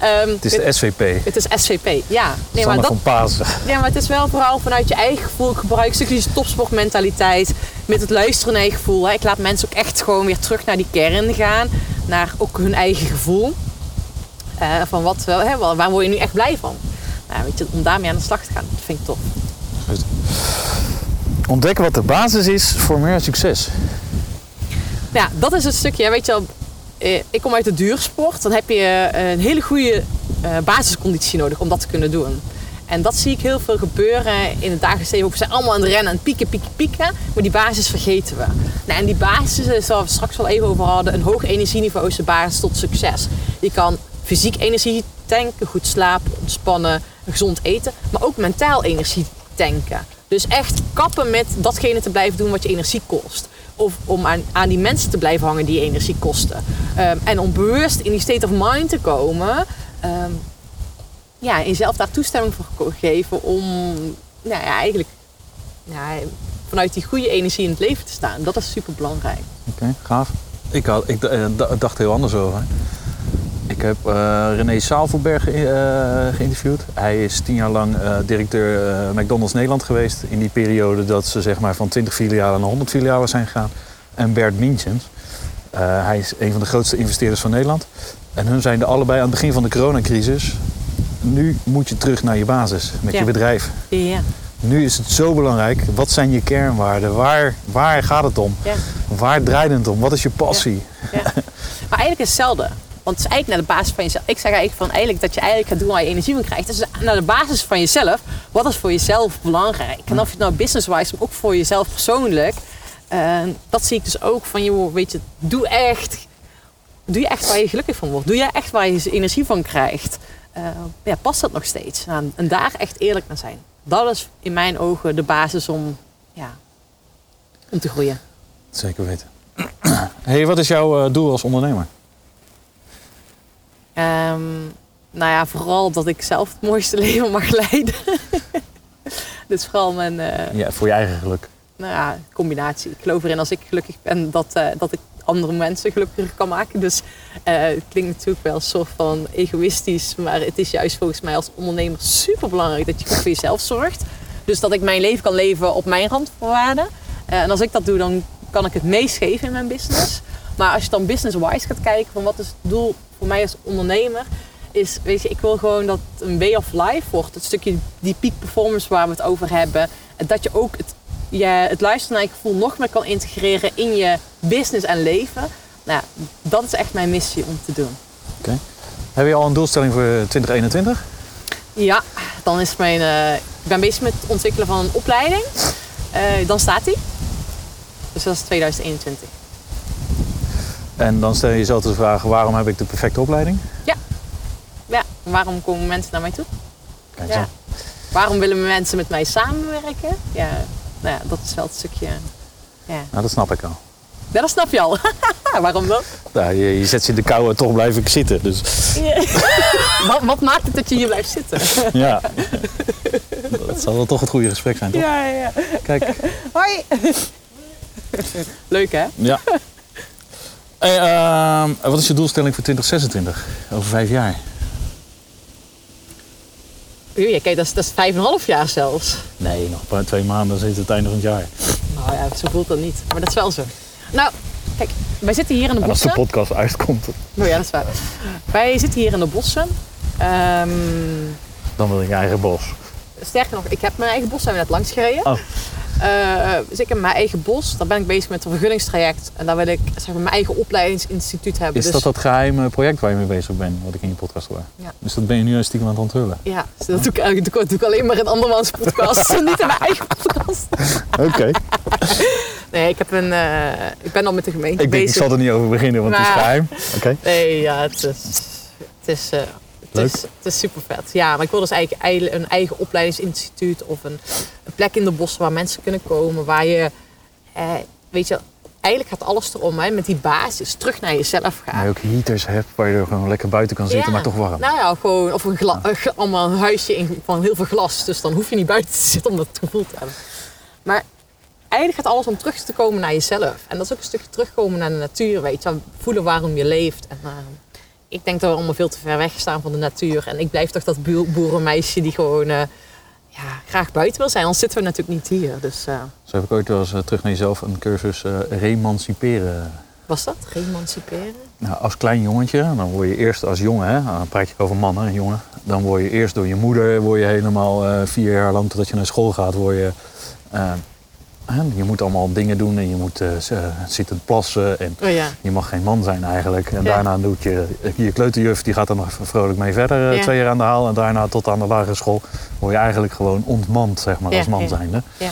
Speaker 3: Ehm,
Speaker 2: Het is de SVP.
Speaker 3: het is SVP, ja. Nee, maar dat,
Speaker 2: van Pasen.
Speaker 3: ja, maar het is wel vooral vanuit je eigen gevoel. Ik gebruik een stukje die topsportmentaliteit. Met het luisteren naar je gevoel. Hè. Ik laat mensen ook echt gewoon weer terug naar die kern gaan. Naar ook hun eigen gevoel. Eh, van wat, wel, hè, waar word je nu echt blij van? Nou, weet je, om daarmee aan de slag te gaan, dat vind ik tof.
Speaker 2: Ontdekken wat de basis is voor meer succes.
Speaker 3: Ja, dat is het stukje. Weet je wel, ik kom uit de duursport. Dan heb je eh, een hele goede eh, basisconditie nodig om dat te kunnen doen. En dat zie ik heel veel gebeuren in het dagelijks leven. We zijn allemaal aan het rennen en pieken, pieken, pieken. Maar die basis vergeten we. Nou, en die basis is waar we straks wel even over hadden. Een hoog energieniveau is de basis tot succes. Je kan fysiek energie tanken, goed slapen, ontspannen, gezond eten. Maar ook mentaal energie tanken. Dus echt kappen met datgene te blijven doen wat je energie kost. Of om aan, aan die mensen te blijven hangen die energie kosten. Ehm, en om bewust in die state of mind te komen. ehm, ja, jezelf daar toestemming voor geven om nou ja, eigenlijk ja, vanuit die goede energie in het leven te staan. Dat is super belangrijk.
Speaker 2: Oké, gaaf. Ik, had, ik eh, dacht heel anders over. Ik heb eh, René Saalvelberg eh, geïnterviewd. Hij is tien jaar lang eh, directeur McDonald's Nederland geweest. In die periode dat ze zeg maar, van 20 filialen naar 100 filialen zijn gegaan. En Bert Mientjens. Eh, hij is een van de grootste investeerders van Nederland. En hun zijn er allebei aan het begin van de coronacrisis. Nu moet je terug naar je basis met
Speaker 3: Ja.
Speaker 2: je bedrijf.
Speaker 3: Ja,
Speaker 2: Nu is het zo belangrijk. Wat zijn je kernwaarden? Waar, waar gaat het om?
Speaker 3: ja,
Speaker 2: Waar draait het om? Wat is je passie?
Speaker 3: ja. Maar eigenlijk is het hetzelfde. Want het is eigenlijk naar de basis van jezelf. Ik zeg eigenlijk van eigenlijk dat je eigenlijk gaat doen waar je energie van krijgt. Dus naar de basis van jezelf. Wat is voor jezelf belangrijk? En of je het nou business-wise, maar ook voor jezelf persoonlijk. eh, dat zie ik dus ook van, joh, weet je, doe echt. Doe je echt waar je gelukkig van wordt? Doe je echt waar je energie van krijgt? Eh, ja, past dat nog steeds? Nou, en daar echt eerlijk naar zijn. Dat is in mijn ogen de basis om, ja, om te groeien.
Speaker 2: Zeker weten. hey, wat is jouw eh, doel als ondernemer?
Speaker 3: Ehm, nou ja, vooral dat ik zelf het mooiste leven mag leiden. dus vooral mijn eh,
Speaker 2: Ja, voor je eigen geluk.
Speaker 3: nou ja, combinatie. Ik geloof erin als ik gelukkig ben dat, eh, dat ik andere mensen gelukkiger kan maken. Dus eh, het klinkt natuurlijk wel een soort van egoïstisch. Maar het is juist volgens mij als ondernemer super belangrijk dat je goed voor jezelf zorgt. Dus dat ik mijn leven kan leven op mijn randvoorwaarden. En als ik dat doe, dan kan ik het meest geven in mijn business. Maar als je dan business-wise gaat kijken van wat is het doel voor mij als ondernemer, is, weet je, ik wil gewoon dat een way of life wordt. Het stukje die peak performance waar we het over hebben. En dat je ook het, je, het luisteren naar je gevoel nog meer kan integreren in je business en leven. Nou, dat is echt mijn missie om te doen.
Speaker 2: Oké. Heb je al een doelstelling voor 2021?
Speaker 3: Ja, dan is mijn. eh, ik ben bezig met het ontwikkelen van een opleiding. Eh, dan staat die. Dus dat is 2021.
Speaker 2: En dan stel je jezelf de vraag, waarom heb ik de perfecte opleiding?
Speaker 3: Ja, waarom komen mensen naar mij toe?
Speaker 2: Kijk
Speaker 3: Ja.
Speaker 2: zo.
Speaker 3: Waarom willen mensen met mij samenwerken? Ja, nou ja, dat is wel het stukje. Ja,
Speaker 2: Nou, dat snap ik al.
Speaker 3: Ja, dat snap je al. waarom dan?
Speaker 2: Nou, je, je zet ze in de kou en toch blijf ik zitten. Dus
Speaker 3: wat, wat maakt het dat je hier blijft zitten?
Speaker 2: ja. Dat zal wel toch het goede gesprek zijn, toch?
Speaker 3: ja, ja.
Speaker 2: Kijk.
Speaker 3: Hoi. Leuk hè?
Speaker 2: Ja. Hey, ehm, wat is je doelstelling voor 2026? Over vijf jaar?
Speaker 3: Ja, kijk, dat is, dat is vijf en een half jaar zelfs.
Speaker 2: Nee, nog een paar, twee maanden, dan zit het einde van het jaar.
Speaker 3: Nou ja, zo voelt dat niet. Maar dat is wel zo. Nou, kijk, wij zitten hier in de
Speaker 2: En als de
Speaker 3: bossen.
Speaker 2: podcast uitkomt,
Speaker 3: Oh ja, dat is waar. Wij zitten hier in de bossen. Ehm,
Speaker 2: dan wil ik je eigen bos.
Speaker 3: Sterker nog, ik heb mijn eigen bos, zijn we net langs gereden.
Speaker 2: Oh.
Speaker 3: Eh, dus ik heb mijn eigen bos. Daar ben ik bezig met een vergunningstraject. En daar wil ik zeg maar, mijn eigen opleidingsinstituut hebben.
Speaker 2: Is
Speaker 3: dus,
Speaker 2: dat dat geheime project waar je mee bezig bent, wat ik in je podcast hoor?
Speaker 3: Ja.
Speaker 2: Dus dat ben je nu een stiekem aan het onthullen?
Speaker 3: Ja, dus dat doe ik, eigenlijk- doe ik- doe ik alleen maar in andermans podcast. niet in mijn eigen podcast.
Speaker 2: Oké.
Speaker 3: Nee, ik, heb een, eh, ik ben al met de gemeente
Speaker 2: Ik denk, ik
Speaker 3: bezig.
Speaker 2: zal er niet over beginnen, want het is geheim. Oké.
Speaker 3: Nee, ja, het is, het is, het is, het is super vet. Ja, maar ik wil dus eigenlijk eigen- een eigen opleidingsinstituut of een, een plek in de bossen waar mensen kunnen komen. Waar je, eh, weet je, eigenlijk gaat alles erom, hè, met die basis, terug naar jezelf gaan.
Speaker 2: Maar je ook heaters hebt waar je er gewoon lekker buiten kan zitten,
Speaker 3: Ja.
Speaker 2: maar toch warm.
Speaker 3: Nou ja, gewoon, of een, gla- allemaal een huisje in, van heel veel glas. Dus dan hoef je niet buiten te zitten om dat gevoel te hebben. Maar eigenlijk gaat alles om terug te komen naar jezelf. En dat is ook een stukje terugkomen naar de natuur, weet je. Voelen waarom je leeft. En, eh, ik denk dat we allemaal veel te ver weg staan van de natuur. En ik blijf toch dat boerenmeisje die gewoon eh, ja, graag buiten wil zijn. Anders zitten we natuurlijk niet hier. Dus eh,
Speaker 2: Zo heb ik ooit wel eens eh, terug naar jezelf een cursus remanciperen
Speaker 3: Was dat? Reemanciperen?
Speaker 2: Nou, als klein jongetje, dan word je eerst als jongen, hè, dan praat je over mannen en jongen. Dan word je eerst door je moeder, word je helemaal vier jaar lang totdat je naar school gaat, word je... je moet allemaal dingen doen en je moet eh, zitten plassen en
Speaker 3: Oh ja.
Speaker 2: je mag geen man zijn eigenlijk. En
Speaker 3: Ja.
Speaker 2: daarna doet je, je kleuterjuf, die gaat er nog vrolijk mee verder, eh,
Speaker 3: Ja.
Speaker 2: twee jaar aan de haal. En daarna tot aan de lagere school word je eigenlijk gewoon ontmand, zeg maar, als man zijnde.
Speaker 3: Ja.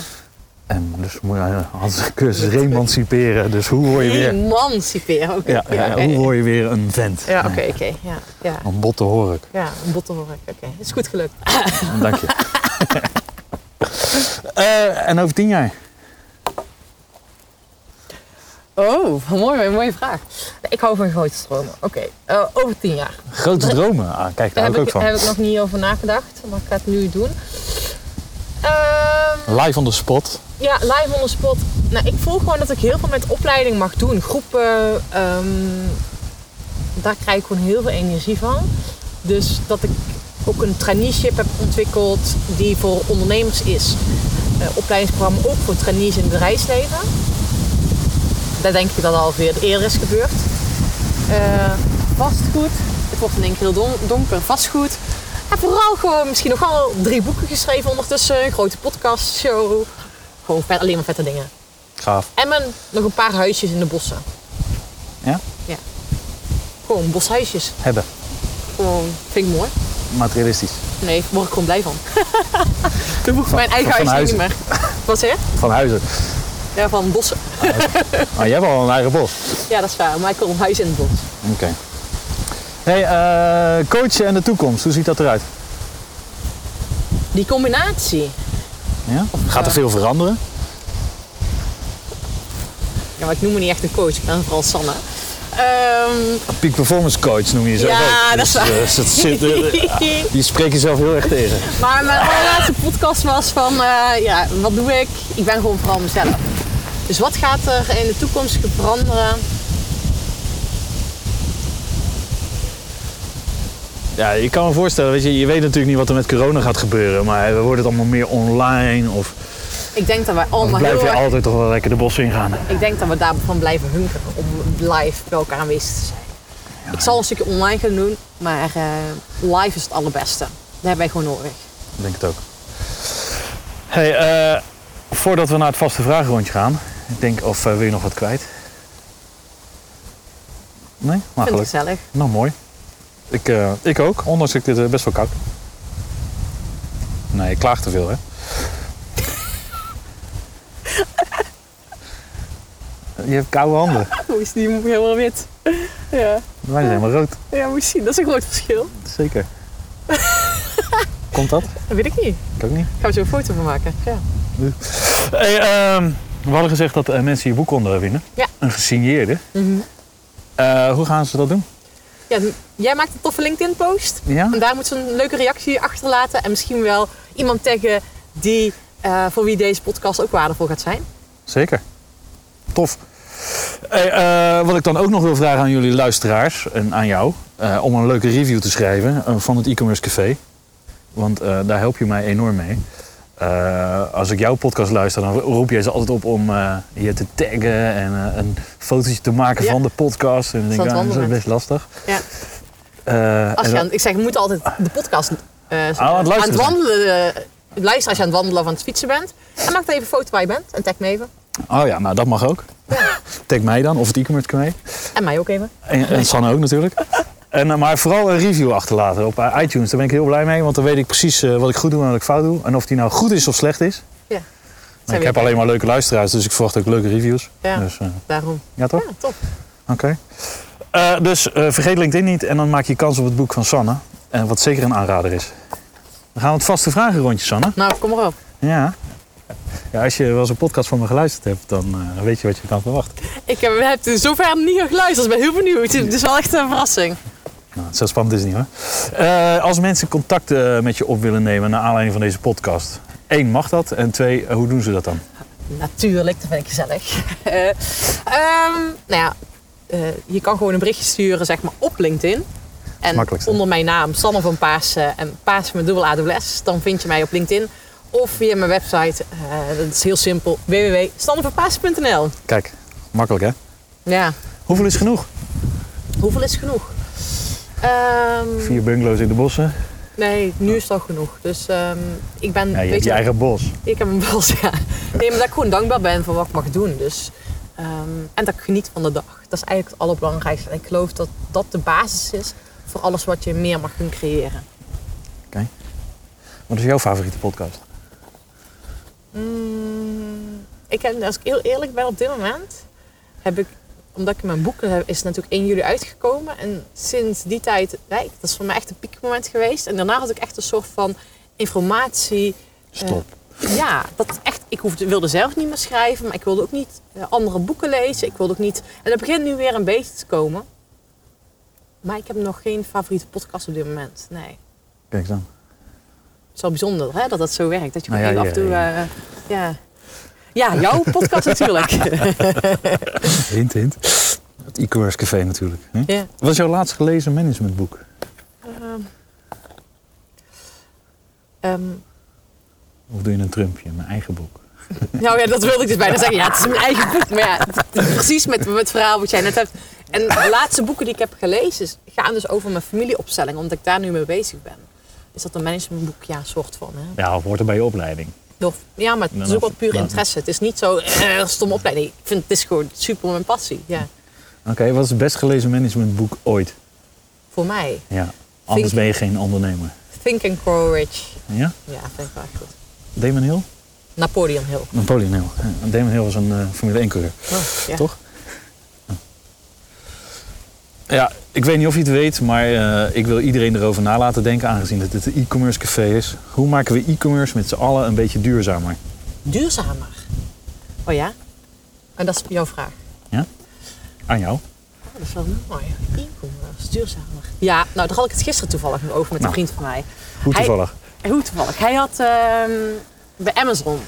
Speaker 2: En dus moet je als cursus remanciperen. Dus hoe word je weer...
Speaker 3: Emanciperen, oké.
Speaker 2: Ja, ja, hoe word je weer een vent?
Speaker 3: Ja, oké, oké. Ja, ja.
Speaker 2: Een botte hork.
Speaker 3: ja, een bottenhork. Oké, is goed gelukt.
Speaker 2: Dank je. En over tien jaar?
Speaker 3: Oh, mooi, een mooie vraag. Ik hou van grote stromen. Oké, eh, over tien jaar.
Speaker 2: Grote dromen. Ah, kijk, daar
Speaker 3: Daar
Speaker 2: hou ik
Speaker 3: heb
Speaker 2: ook
Speaker 3: ik,
Speaker 2: van.
Speaker 3: heb ik nog niet over nagedacht, maar ik ga het nu doen. Ehm,
Speaker 2: Live on the spot.
Speaker 3: ja, live on the spot. Nou, ik voel gewoon dat ik heel veel met opleiding mag doen. Groepen, ehm, daar krijg ik gewoon heel veel energie van. Dus dat ik ook een traineeship heb ontwikkeld die voor ondernemers is. Eh, opleidingsprogramma ook voor trainees in het bedrijfsleven. Daar denk ik dat al veel eerder is gebeurd. Eh, vastgoed. Het wordt in één keer heel don- donker. Vastgoed. En vooral gewoon misschien nog wel drie boeken geschreven ondertussen. Een grote podcastshow. Gewoon vet- alleen maar vette dingen.
Speaker 2: Gaaf.
Speaker 3: En mijn, nog een paar huisjes in de bossen.
Speaker 2: Ja?
Speaker 3: Ja. Gewoon boshuisjes.
Speaker 2: Hebben.
Speaker 3: Gewoon, vind ik mooi.
Speaker 2: Materialistisch.
Speaker 3: Nee, daar word ik gewoon blij van. Mijn eigen
Speaker 2: van
Speaker 3: huis niet meer. Wat zeg je?
Speaker 2: Van huizen.
Speaker 3: Ja, van bossen.
Speaker 2: Ah, jij hebt al een eigen bos.
Speaker 3: Ja, dat is waar. Maar ik een huis in het bos.
Speaker 2: Oké. Hey, eh, coachen en de toekomst. Hoe ziet dat eruit?
Speaker 3: Die combinatie.
Speaker 2: Ja? Gaat er
Speaker 3: eh,
Speaker 2: veel veranderen?
Speaker 3: Ja, maar ik noem me niet echt een coach. Ik ben vooral Sanne. Ehm,
Speaker 2: Peak performance coach noem je jezelf
Speaker 3: Ja, dat is
Speaker 2: Dus,
Speaker 3: waar.
Speaker 2: zit, eh, die spreekt jezelf heel erg tegen.
Speaker 3: maar mijn allerlaatste podcast was van, ja, wat doe ik? Ik ben gewoon vooral mezelf. Dus wat gaat er in de toekomst veranderen?
Speaker 2: Ja, je kan me voorstellen, weet je, je weet natuurlijk niet wat er met corona gaat gebeuren. Maar wordt het allemaal meer online? Of,
Speaker 3: Ik denk dat wij allemaal
Speaker 2: blijf
Speaker 3: heel
Speaker 2: je
Speaker 3: erg-
Speaker 2: altijd toch wel lekker de bos ingaan?
Speaker 3: Ik denk dat we daarvan blijven hunkeren om live bij elkaar aanwezig te zijn. ik zal een stukje online gaan doen, maar eh, live is het allerbeste. Dat hebben wij gewoon nodig.
Speaker 2: Ik denk het ook. Hey, eh, voordat we naar het vaste vragenrondje gaan. Ik denk, of eh, wil je nog wat kwijt? Nee? Maar
Speaker 3: vind
Speaker 2: gelukkig.
Speaker 3: gezellig.
Speaker 2: Nou, mooi. Ik, eh, ik ook, ondanks dat ik dit eh, best wel koud. Nee, ik klaag te veel, hè? Je hebt koude handen.
Speaker 3: Hoe is die helemaal wit? Ja.
Speaker 2: Wij zijn helemaal rood.
Speaker 3: ja, moet je zien. Dat is een groot verschil.
Speaker 2: Zeker. Komt dat?
Speaker 3: Dat weet ik niet.
Speaker 2: Ik ook niet.
Speaker 3: Gaan we zo een foto van maken. Ja.
Speaker 2: Hey, ehm, we hadden gezegd dat eh, mensen je boek konden winnen.
Speaker 3: Ja.
Speaker 2: Een gesigneerde. Eh, hoe gaan ze dat doen?
Speaker 3: ja, jij maakt een toffe LinkedIn-post.
Speaker 2: Ja?
Speaker 3: En daar moet ze een leuke reactie achterlaten. En misschien wel iemand taggen die, eh, voor wie deze podcast ook waardevol gaat zijn.
Speaker 2: Zeker. Tof. Hey, wat ik dan ook nog wil vragen aan jullie luisteraars en aan jou, om een leuke review te schrijven van het e-commerce café. Want daar help je mij enorm mee. Eh, als ik jouw podcast luister, dan roep je ze altijd op om eh, je te taggen en eh, een fotootje te maken
Speaker 3: Ja.
Speaker 2: van de podcast. En dan denk ik, ah, dat is best lastig.
Speaker 3: Ja. Als je
Speaker 2: dan-
Speaker 3: aan, ik zeg, je moet altijd de podcast eh,
Speaker 2: aan het
Speaker 3: wandelen. luister als je aan het wandelen of aan het fietsen bent. En maak dan even een foto waar je bent. En tag me even.
Speaker 2: Oh ja, nou dat mag ook. Tag mij dan, of het e-commerce café.
Speaker 3: En mij ook even.
Speaker 2: En, en Sanne ook natuurlijk. En, eh, maar vooral een review achterlaten op eh, iTunes. Daar ben ik heel blij mee, want dan weet ik precies eh, wat ik goed doe en wat ik fout doe. En of die nou goed is of slecht is.
Speaker 3: Ja.
Speaker 2: ik heb alleen maar leuke luisteraars, dus ik verwacht ook leuke reviews.
Speaker 3: Ja.
Speaker 2: Dus,
Speaker 3: Daarom.
Speaker 2: ja toch?
Speaker 3: Ja, top.
Speaker 2: Oké. Dus vergeet LinkedIn niet en dan maak je kans op het boek van Sanne. En wat zeker een aanrader is. Dan gaan we het vaste vragenrondje, Sanne.
Speaker 3: Nou, kom maar op.
Speaker 2: Ja. ja. Als je wel eens een podcast van me geluisterd hebt, dan weet je wat je kan verwachten.
Speaker 3: Ik heb, heb er zover niet geluisterd. dus ik ben heel benieuwd. Het is wel echt een verrassing.
Speaker 2: Nou, zo spannend is het niet hoor. Eh, als mensen contact eh, met je op willen nemen naar aanleiding van deze podcast. Eén, mag dat? En twee, eh, hoe doen ze dat dan?
Speaker 3: Natuurlijk, dat vind ik gezellig. Ehm, nou ja, je kan gewoon een berichtje sturen zeg maar, op LinkedIn. En onder mijn naam, Sanne van Paasen en Paasen met dubbel A dubbel S. Dan vind je mij op LinkedIn. Of via mijn website. dat is heel simpel. www.sannevanpaasen.nl
Speaker 2: Kijk, makkelijk hè?
Speaker 3: Ja,
Speaker 2: Hoeveel is genoeg?
Speaker 3: Hoeveel is genoeg? Ehm,
Speaker 2: Vier bungalows in de bossen.
Speaker 3: nee, nu is al genoeg. Dus ehm, ik ben...
Speaker 2: Ja, je hebt je eigen bos.
Speaker 3: Ik heb een bos, ja. Nee, maar dat ik gewoon dankbaar ben voor wat ik mag doen. Dus, ehm, en dat ik geniet van de dag. Dat is eigenlijk het allerbelangrijkste. En ik geloof dat dat de basis is voor alles wat je meer mag kunnen creëren.
Speaker 2: Wat is jouw favoriete podcast?
Speaker 3: Mm, ik heb, als ik heel eerlijk ben op dit moment, heb ik, omdat ik mijn boeken heb, is natuurlijk 1 juli uitgekomen. En sinds die tijd, nee, dat is voor mij echt een piekmoment geweest. En daarna had ik echt een soort van informatie.
Speaker 2: Stop.
Speaker 3: Ja, dat echt, ik hoefde, wilde zelf niet meer schrijven, maar ik wilde ook niet eh, andere boeken lezen. Ik wilde ook niet. En dat begint nu weer een beetje te komen. Maar ik heb nog geen favoriete podcast op dit moment. Nee.
Speaker 2: Kijk dan.
Speaker 3: Het is wel bijzonder hè, dat dat zo werkt. Dat je
Speaker 2: Nou ja,
Speaker 3: af en toe.
Speaker 2: ja,
Speaker 3: eh, ja. Ja, jouw podcast natuurlijk.
Speaker 2: Hint, hint. Het e-commerce café natuurlijk. Hè?
Speaker 3: ja.
Speaker 2: Wat is jouw laatst gelezen managementboek?
Speaker 3: Ehm, ehm,
Speaker 2: Of doe je een trumpje, mijn eigen boek?
Speaker 3: nou ja, dat wilde ik dus bijna zeggen. Ja, het is mijn eigen boek. Maar ja, precies met, met het verhaal wat jij net hebt. En de laatste boeken die ik heb gelezen gaan dus over mijn familieopstelling. Omdat ik daar nu mee bezig ben. Is dat een managementboek? Ja, een soort van. Hè?
Speaker 2: Ja, of hoort er bij je opleiding?
Speaker 3: Ja, maar het is ook wat puur interesse. Het is niet zo eh, stom opleiding. Ik vind het is gewoon super mijn passie. Ja,
Speaker 2: Oké, wat is het best gelezen managementboek ooit?
Speaker 3: voor mij.
Speaker 2: Ja, anders
Speaker 3: Think-
Speaker 2: ben je geen ondernemer.
Speaker 3: Think and Grow Rich.
Speaker 2: Ja?
Speaker 3: Ja, vind ik wel goed.
Speaker 2: Damon Hill?
Speaker 3: Napoleon Hill.
Speaker 2: Napoleon Hill. Damon Hill was een eh, Formule 1 coureur.
Speaker 3: Oh, ja.
Speaker 2: Toch? Ja, ik weet niet of je het weet, maar eh, ik wil iedereen erover na laten denken, aangezien het een e-commerce café is. Hoe maken we e-commerce met z'n allen een beetje duurzamer?
Speaker 3: Duurzamer. Oh ja? En dat is jouw vraag.
Speaker 2: Aan jou?
Speaker 3: Oh, dat is wel mooi. E-commerce, duurzamer. Ja, nou daar had ik het gisteren toevallig nog over met een
Speaker 2: Nou.
Speaker 3: vriend van mij.
Speaker 2: Hoe
Speaker 3: Hij-
Speaker 2: toevallig.
Speaker 3: Hoe toevallig. Hij had ehm, bij Amazon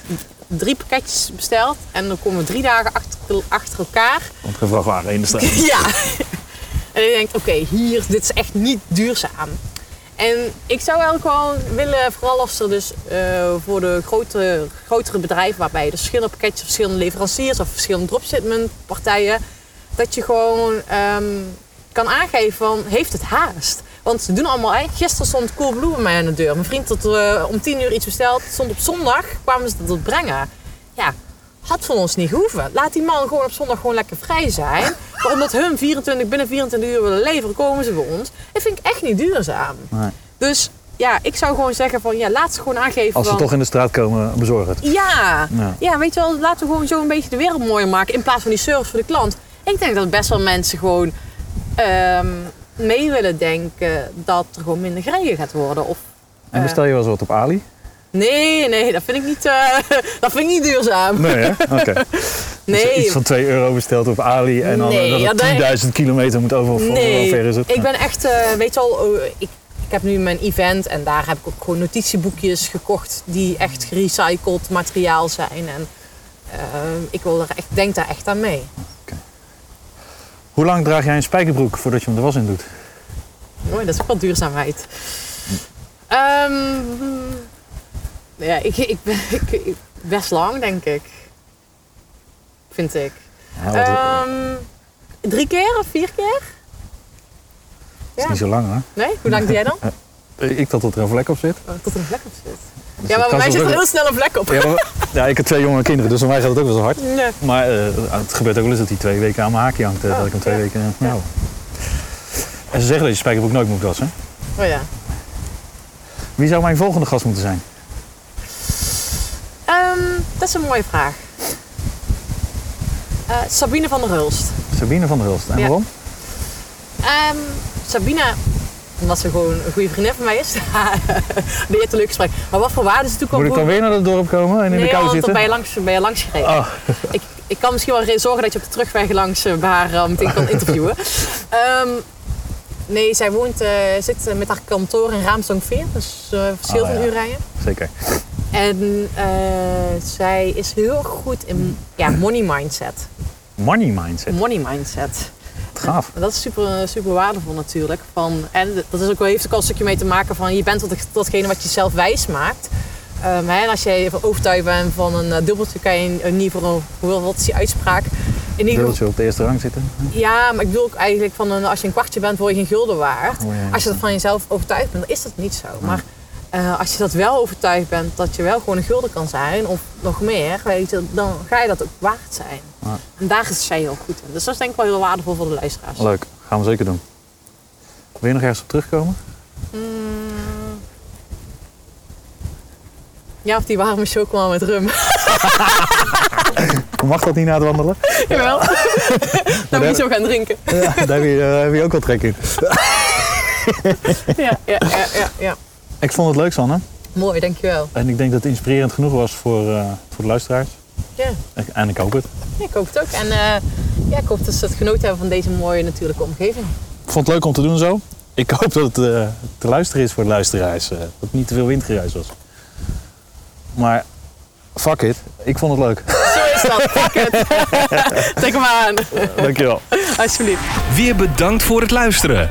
Speaker 3: drie pakketjes besteld. En dan komen drie dagen achter, achter elkaar.
Speaker 2: Want geen vrachtwagen in de straat.
Speaker 3: Ja. En je denkt, oké, hier, dit is echt niet duurzaam. En ik zou eigenlijk wel willen, vooral als er dus eh, voor de grote, grotere bedrijven, waarbij je dus verschillende pakketjes, verschillende leveranciers of verschillende dropshipment partijen, dat je gewoon ehm, kan aangeven van, heeft het haast? Want ze doen allemaal, hè, gisteren stond Coolblue bij mij aan de deur. Mijn vriend had eh, om tien uur iets besteld, stond op zondag, kwamen ze dat brengen. Ja, had van ons niet gehoeven. Laat die man gewoon op zondag gewoon lekker vrij zijn. Maar omdat hun 24, binnen 24 uur willen leveren, komen ze bij ons. Dat vind ik echt niet duurzaam.
Speaker 2: Nee.
Speaker 3: Dus ja, ik zou gewoon zeggen van ja, laat ze gewoon aangeven
Speaker 2: Als ze toch in de straat komen, bezorg het.
Speaker 3: Ja.
Speaker 2: Ja.
Speaker 3: ja, weet je wel, laten we gewoon zo een beetje de wereld mooier maken in plaats van die service voor de klant. Ik denk dat best wel mensen gewoon ehm, mee willen denken dat er gewoon minder gereden gaat worden. Of,
Speaker 2: En bestel je wel eens wat op Ali?
Speaker 3: Nee, nee, dat vind ik niet, eh, dat vind ik niet duurzaam.
Speaker 2: Nee? Oké. Dus
Speaker 3: Nee,
Speaker 2: iets van 2 euro besteld op Ali en dan
Speaker 3: Nee,
Speaker 2: dat
Speaker 3: ja,
Speaker 2: het
Speaker 3: nee.
Speaker 2: 10.000 kilometer moet over.
Speaker 3: Nee,
Speaker 2: ver is het?
Speaker 3: ik ben echt, eh, weet je al, oh, ik, ik heb nu mijn event en daar heb ik ook gewoon notitieboekjes gekocht die echt gerecycled materiaal zijn. En eh, ik wil er echt, denk daar echt aan mee.
Speaker 2: Hoe lang draag jij een spijkerbroek voordat je hem de was in doet?
Speaker 3: Mooi, dat is ook wel duurzaamheid. Ehm, ja, ik, ik, ben- ik, best lang, denk ik. Vind ik.
Speaker 2: Ja,
Speaker 3: Ehm, drie keer of vier keer?
Speaker 2: dat is
Speaker 3: ja.
Speaker 2: niet zo lang hoor.
Speaker 3: Nee? Hoe lang doe jij dan?
Speaker 2: Ik dat tot er een vlek op zit.
Speaker 3: Oh, tot er een vlek op zit.
Speaker 2: Dus
Speaker 3: Ja, maar bij mij zit er heel snel een vlek op.
Speaker 2: Ja, maar- ja, ik heb twee jonge kinderen, dus voor mij gaat het ook wel zo hard.
Speaker 3: Nee.
Speaker 2: Maar eh, het gebeurt ook wel eens dat hij twee weken aan mijn haakje hangt. eh,
Speaker 3: Oh,
Speaker 2: dat ik hem twee
Speaker 3: ja.
Speaker 2: weken... eh, nou. En ze zeggen dat je spijkerbroek nooit moet wassen.
Speaker 3: Oh ja.
Speaker 2: Wie zou mijn volgende gast moeten zijn?
Speaker 3: Ehm, dat is een mooie vraag. Eh, Sabine van der Hulst.
Speaker 2: Sabine van der Hulst. En
Speaker 3: Ja.
Speaker 2: waarom?
Speaker 3: Ehm, Sabine, omdat ze gewoon een goede vriendin van mij is. Die heeft een leuk gesprek. Maar wat voor waarde is het
Speaker 2: Moet ik dan weer naar het dorp komen en in
Speaker 3: Nee,
Speaker 2: de kou zitten?
Speaker 3: ben je langs, ben je langs gereden.
Speaker 2: Oh,
Speaker 3: Ik, ik kan misschien wel zorgen dat je op de terugweg langs eh, bij haar eh, meteen kan interviewen. Ehm, nee, zij woont, zit met haar kantoor in Raamsdonk-Veer. Dus uh, verschil
Speaker 2: Oh,
Speaker 3: van uur rijden.
Speaker 2: zeker.
Speaker 3: En eh, zij is heel goed in ja, money mindset.
Speaker 2: Money mindset.
Speaker 3: Money mindset.
Speaker 2: Gaaf.
Speaker 3: Dat is super, super waardevol natuurlijk. Van, en dat is ook wel, heeft ook al een stukje mee te maken van je bent datgene wat je zelf wijs maakt. Ehm, hè, en als jij overtuigd bent van een eh, dubbeltje, kan je in ieder geval, wat is die uitspraak? in ieder geval,
Speaker 2: Dubbeltje op de eerste rang zitten.
Speaker 3: ja, maar ik bedoel ook eigenlijk van een, als je een kwartje bent, word je geen gulden waard.
Speaker 2: Oh, ja.
Speaker 3: Als je dat van jezelf overtuigd bent, dan is dat niet zo. Maar eh, als je dat wel overtuigd bent dat je wel gewoon een gulden kan zijn, of nog meer, weet je, dan ga je dat ook waard zijn.
Speaker 2: Ja.
Speaker 3: En daar is zij heel goed in. Dus dat is denk ik wel heel waardevol voor de luisteraars.
Speaker 2: Leuk, gaan we zeker doen. Wil je nog ergens op terugkomen?
Speaker 3: Mm. Ja, of die warme chocola met rum.
Speaker 2: Mag dat niet na het wandelen?
Speaker 3: Jawel. Dan moet je zo gaan drinken.
Speaker 2: Ja, daar heb je, daar heb je ook wel trek in.
Speaker 3: Ja, ja, ja, ja, ja.
Speaker 2: Ik vond het leuk, Sanne.
Speaker 3: Mooi, dankjewel.
Speaker 2: En ik denk dat het inspirerend genoeg was voor, eh, voor de luisteraars.
Speaker 3: Ja.
Speaker 2: En ik hoop het.
Speaker 3: Ja, ik hoop het ook. En eh, ja, ik hoop dat ze het genoten hebben van deze mooie natuurlijke omgeving.
Speaker 2: Ik vond het leuk om te doen zo. Ik hoop dat het eh, te luisteren is voor de luisteraars. eh, dat het niet te veel windgeruis was. Maar fuck it, ik vond het leuk.
Speaker 3: Zo is dat. Fuck it. Trek hem aan.
Speaker 2: Dankjewel.
Speaker 3: Alsjeblieft.
Speaker 1: Weer bedankt voor het luisteren.